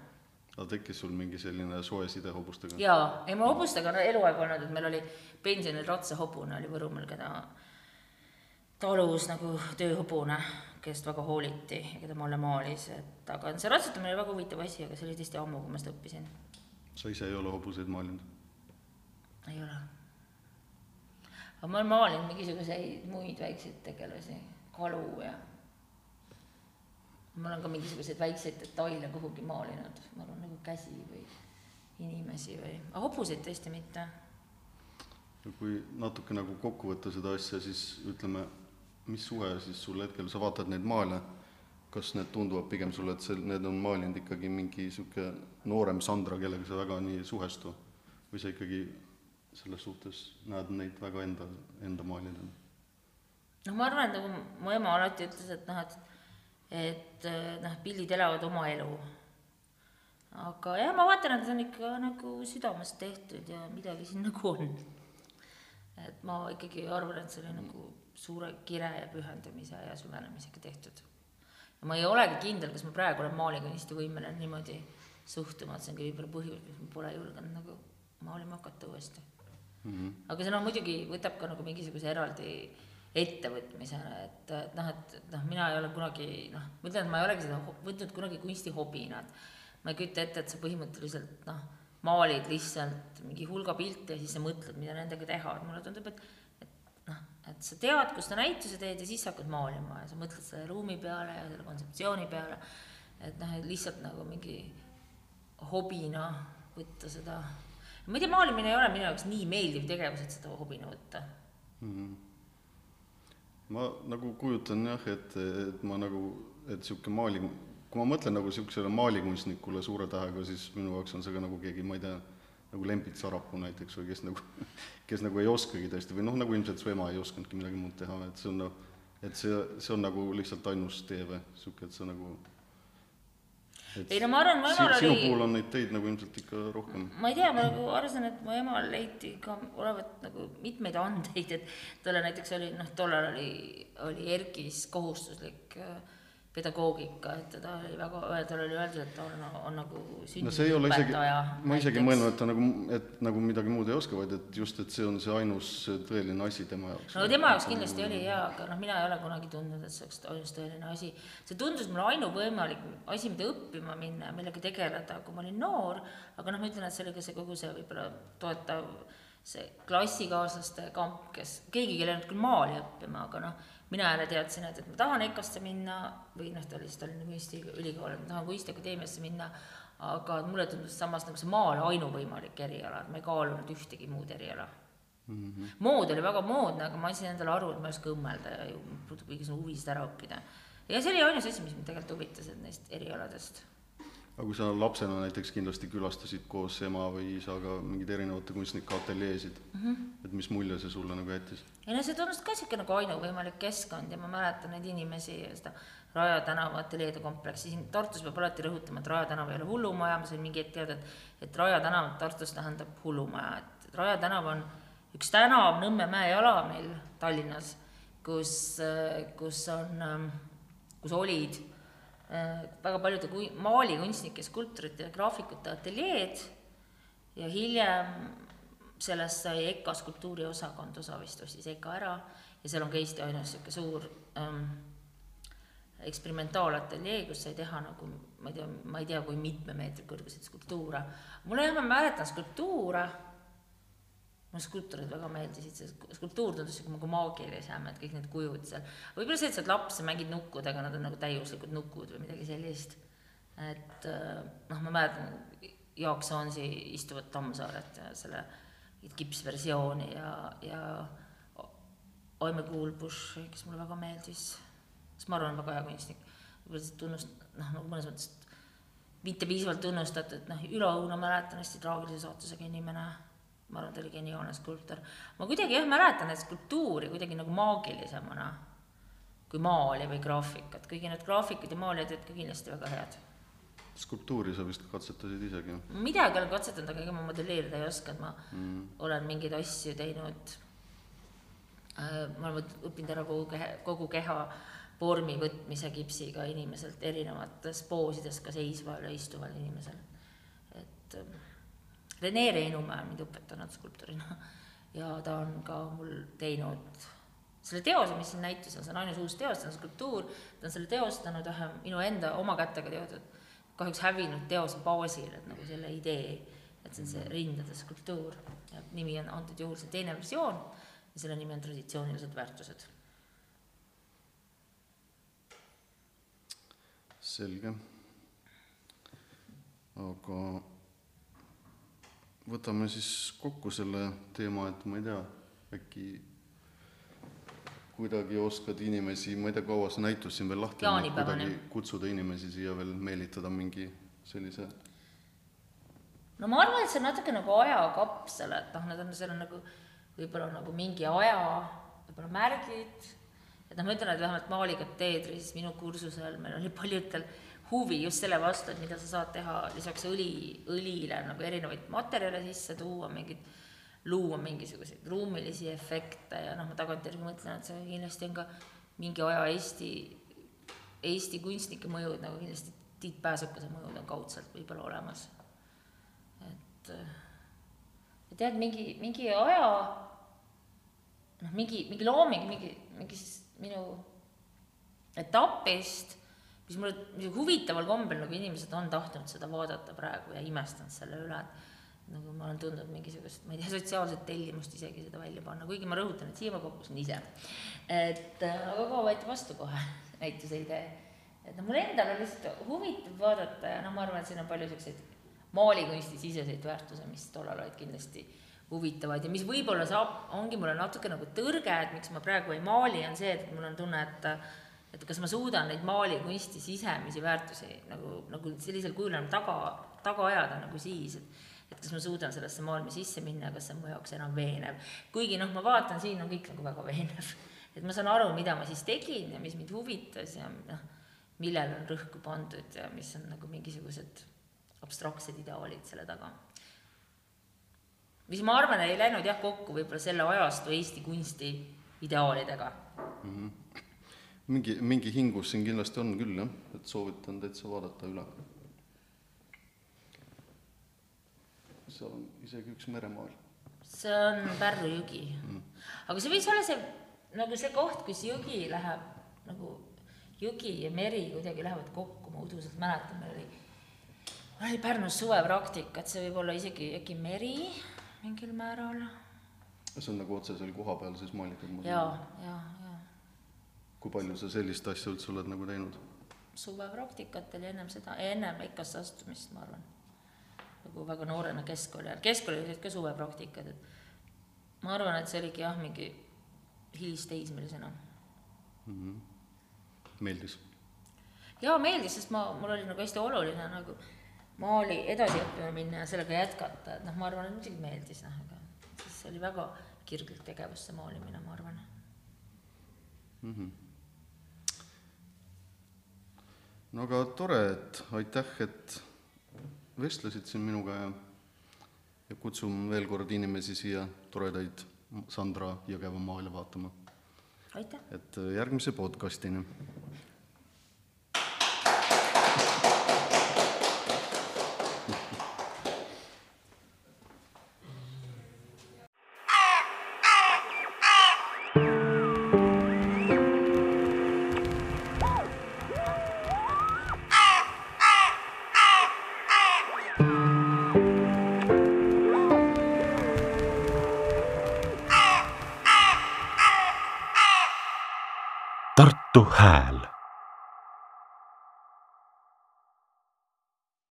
aga tekkis sul mingi selline soe side hobustega? jaa, ei mul hobustega on eluaeg olnud, et meil oli pensionil ratsahobune oli Võrumaal, keda talus nagu tööhobune kellest väga hooliti ja keda mulle maalis, et aga see ratsutamine oli väga huvitav asi, aga see oli tõesti ammu, kui ma seda õppisin. sa ise ei ole hobuseid maalinud? ei ole. aga ma olen maalinud mingisuguseid muid väikseid tegelasi, kalu ja ma olen ka mingisuguseid väikseid detaile kuhugi maalinud, ma arvan nagu käsi või inimesi või, aga hobuseid tõesti mitte. kui natuke nagu kokku võtta seda asja, siis ütleme mis suhe siis sul hetkel, sa vaatad neid maale, kas need tunduvad pigem sulle, et see, need on maalinud ikkagi mingi niisugune noorem Sandra, kellega sa väga nii ei suhestu, või sa ikkagi selles suhtes näed neid väga enda, enda maalina? noh, ma arvan, et nagu mu ema alati ütles, et noh, et et noh, pildid elavad oma elu. aga jah, ma vaatan, et see on ikka nagu südamest tehtud ja midagi siin nagu on. et ma ikkagi arvan, et see oli nagu suure kire ja pühendumise ja süvenemisega tehtud. ma ei olegi kindel, kas ma praegu olen maalikunsti võimeline niimoodi suhtuma, et see on ka võib-olla põhjus, miks ma pole julgenud nagu maalima hakata uuesti mm. -hmm. aga see noh, muidugi võtab ka nagu mingisuguse eraldi ettevõtmise, et, et noh, et noh, mina ei ole kunagi noh, ma ütlen, et ma ei olegi seda võtnud kunagi kunstihobina, et ma ei kujuta ette, et sa põhimõtteliselt noh, maalid lihtsalt mingi hulga pilte ja siis sa mõtled, mida nendega teha, et mulle tundub, et sa tead, kus sa näituse teed ja siis sa hakkad maalima ja sa mõtled selle ruumi peale ja selle kontseptsiooni peale. et noh, et lihtsalt nagu mingi hobina võtta seda. ma ei tea, maalimine ei ole minu jaoks nii meeldiv tegevus, et seda hobina võtta mm. -hmm. ma nagu kujutan jah, et, et ma nagu, et sihuke maali, kui ma mõtlen nagu sihukesele maalikunstnikule suure tähega, siis minu jaoks on see ka nagu keegi, ma ei tea nagu Lembit Sarapuu näiteks või kes nagu, [laughs] kes nagu ei oskagi tõesti või noh, nagu ilmselt su ema ei osanudki midagi muud teha, et see on noh, et see, see on nagu lihtsalt ainus tee või niisugune, et sa nagu et ei no ma arvan, mu emal oli sinu puhul on neid teid nagu ilmselt ikka rohkem. ma ei tea, ma nagu arvasin, et mu emal leiti ka olevat nagu mitmeid andeid, et talle näiteks oli noh, tollal oli, oli ERK-is kohustuslik äh, pedagoogika, et teda oli väga, tal oli öeldud, et ta on, on nagu sünniõpetaja no. ma isegi mõelnud, et ta nagu, et nagu midagi muud ei oska, vaid et just, et see on see ainus tõeline asi tema jaoks. no tema jaoks kindlasti oli jaa, aga noh, mina ei ole kunagi tundnud, et see oleks ainus tõeline asi. see tundus mulle ainuvõimalik asi, mida õppima minna ja millega tegeleda, kui ma olin noor, aga noh, ma ütlen, et see oli ka see kogu see võib-olla toetav see klassikaaslaste kamp, kes, keegi ei läinud küll maali õppima, aga noh mina jälle teadsin, et, et ma tahan EKA-sse minna või noh, ta oli siis Tallinna Kunstiülikool, et ma tahan Kunstiakadeemiasse minna, aga mulle tundus samas nagu see maal ainuvõimalik eriala, et ma ei kaalunud ühtegi muud eriala. mm. -hmm. mood oli väga moodne, aga ma andsin endale aru, et ma ei oska õmmelda ja ju kõige sinna huvisid ära õppida. ja see oli ainus asi, mis mind tegelikult huvitas, et neist erialadest aga kui sa lapsena näiteks kindlasti külastasid koos ema või isaga mingeid erinevate kunstnike ateljeesid mm, -hmm. et mis mulje see sulle nagu jättis? ei no see tundus ka niisugune nagu ainuvõimalik keskkond ja ma mäletan neid inimesi ja seda Raja tänava ateljeede kompleksi, siin Tartus peab alati rõhutama, et Raja tänav ei ole hullumaja, ma sain mingi hetk teada, et et Raja tänav Tartus tähendab hullumaja, et, Raja tänav on üks tänav Nõmme-Mäe jalamil Tallinnas, kus, kus on, kus olid väga paljude kui-, maalikunstnike, skulptorite ja graafikute ateljeed ja hiljem sellest sai EKA skulptuuriosakond, osa vist ostis EKA ära ja seal on ka Eesti ainus niisugune suur ähm, eksperimentaalateljee, kus sai teha nagu ma ei tea, ma ei tea, kui mitme meetri kõrguseid skulptuure. mulle jah, ma mäletan skulptuure mulle skulptorid väga meeldisid, see skulptuur tundus sihuke nagu maagilisem, et kõik need kujud seal. võib-olla see, et sa oled laps ja mängid nukkudega, nad on nagu täiuslikud nukud või midagi sellist. et äh, noh, ma mäletan Jaak Soonsi istuvat Tammsaaret ja selle kipsversiooni ja, ja Aime Kuulbusch, kes mulle väga meeldis, kes ma arvan, on väga hea kunstnik. võib-olla see tunnust-, noh, nagu mõnes mõttes mitte piisavalt tunnustatud, noh, Ülo Õuna mäletan hästi traagilise saatusega inimene ma arvan, ta oli geniaalne skulptor. ma kuidagi jah, mäletan neid skulptuuri kuidagi nagu maagilisemana kui maali või graafikat, kuigi need graafikud ja maalijad olid ka kindlasti väga head. skulptuuri sa vist katsetasid isegi? midagi olen katsetanud, aga ega ma modelleerida ei et ma mm. olen mingeid asju teinud äh,, ma olen õppinud ära kogu keha, kogu keha vormi võtmise kipsiga inimeselt erinevates poosides, ka seisval ja istuval inimesel. et äh, Rene Reenumäe on mind õpetanud skulptorina ja ta on ka mul teinud selle teose, mis siin näitusel, see on ainus uus teos, see on skulptuur, ta on selle teostanud ühe minu enda oma kätega teotud, kahjuks hävinud teose baasil, et nagu selle idee, et see on see rindade skulptuur ja nimi on antud juhul see teine versioon ja selle nimi on traditsioonilised väärtused. selge. aga võtame siis kokku selle teema, et ma ei tea, äkki kuidagi oskad inimesi, ma ei tea, kaua see näitus siin veel lahti on, kuidagi kutsuda inimesi siia veel, meelitada mingi sellise no ma arvan, et see on natuke nagu ajakapsel, et noh, need on, seal on nagu võib-olla nagu mingi aja võib-olla märgid, et noh, ma ütlen, et vähemalt maalikateedris minu kursusel meil oli paljudel huvi just selle vastu, et mida sa saad teha lisaks õli, õlile nagu erinevaid materjale sisse tuua, mingid, luua mingisuguseid ruumilisi efekte ja noh, ma tagantjärgi mõtlen, et see kindlasti on ka mingi aja Eesti, Eesti kunstnike mõjud nagu kindlasti Tiit Pääsukese mõjud on kaudselt võib-olla olemas. et, et jah, et mingi, mingi aja noh, mingi, mingi looming, mingi, mingi siis minu etapist mis mulle huvitaval kombel nagu inimesed on tahtnud seda vaadata praegu ja imestanud selle üle, et nagu ma olen tundnud mingisugust, ma ei tea, sotsiaalset tellimust isegi seda välja panna, kuigi ma rõhutan, et siia ma kokkusin ise. et äh, aga ka võeti vastu kohe [laughs] näituse idee. et noh, mulle endale lihtsalt huvitav vaadata ja noh, ma arvan, et siin on palju niisuguseid maalikunsti siseseid väärtusi, mis tollal olid kindlasti huvitavad ja mis võib-olla saab, ongi mulle natuke nagu tõrge, et miks ma praegu ei maali, on see, et mul on tunne, et et kas ma suudan neid maalikunsti sisemisi väärtusi nagu, nagu sellisel kujul enam taga, taga ajada nagu siis, et et kas ma suudan sellesse maailma sisse minna kas see on mu jaoks enam veenev. kuigi noh, ma vaatan, siin on kõik nagu väga veenev. et ma saan aru, mida ma siis tegin ja mis mind huvitas ja noh, millele on rõhku pandud ja mis on nagu mingisugused abstraktsed ideaalid selle taga. mis ma arvan, ei läinud jah kokku võib-olla selle ajastu Eesti kunsti ideaalidega mm. -hmm mingi, mingi hingus siin kindlasti on küll jah, et soovitan täitsa vaadata üle. seal on isegi üks meremaal. see on Pärnu jõgi mm.. aga see võis olla see, nagu see koht, kus jõgi läheb nagu, jõgi ja meri kuidagi lähevad kokku, ma uduselt mäletan, meil oli, oli Pärnus suvepraktika, et see võib olla isegi äkki meri mingil määral. see on nagu otse seal kohapeal siis maalitud? jaa, jaa, kui palju sa sellist asja üldse oled nagu teinud? suvepraktikat oli ennem seda, ennem EKA-sse astumist, ma arvan. nagu väga noorena keskkooli ajal, keskkoolis olid ka suvepraktikad, et ma arvan, et see oligi jah, mingi hilisteismelisena. meeldis? jaa, meeldis, sest ma, mul oli nagu hästi oluline nagu maali edasi õppima minna ja sellega jätkata, et noh, ma arvan, et muidugi meeldis noh, aga siis see oli väga kirglik tegevus, see maalimine, ma arvan. No aga tore, et aitäh, et vestlesid siin minuga ja ja kutsun veel kord inimesi siia toredaid Sandra Jõgeva maale vaatama, aitäh. et järgmise podcastini.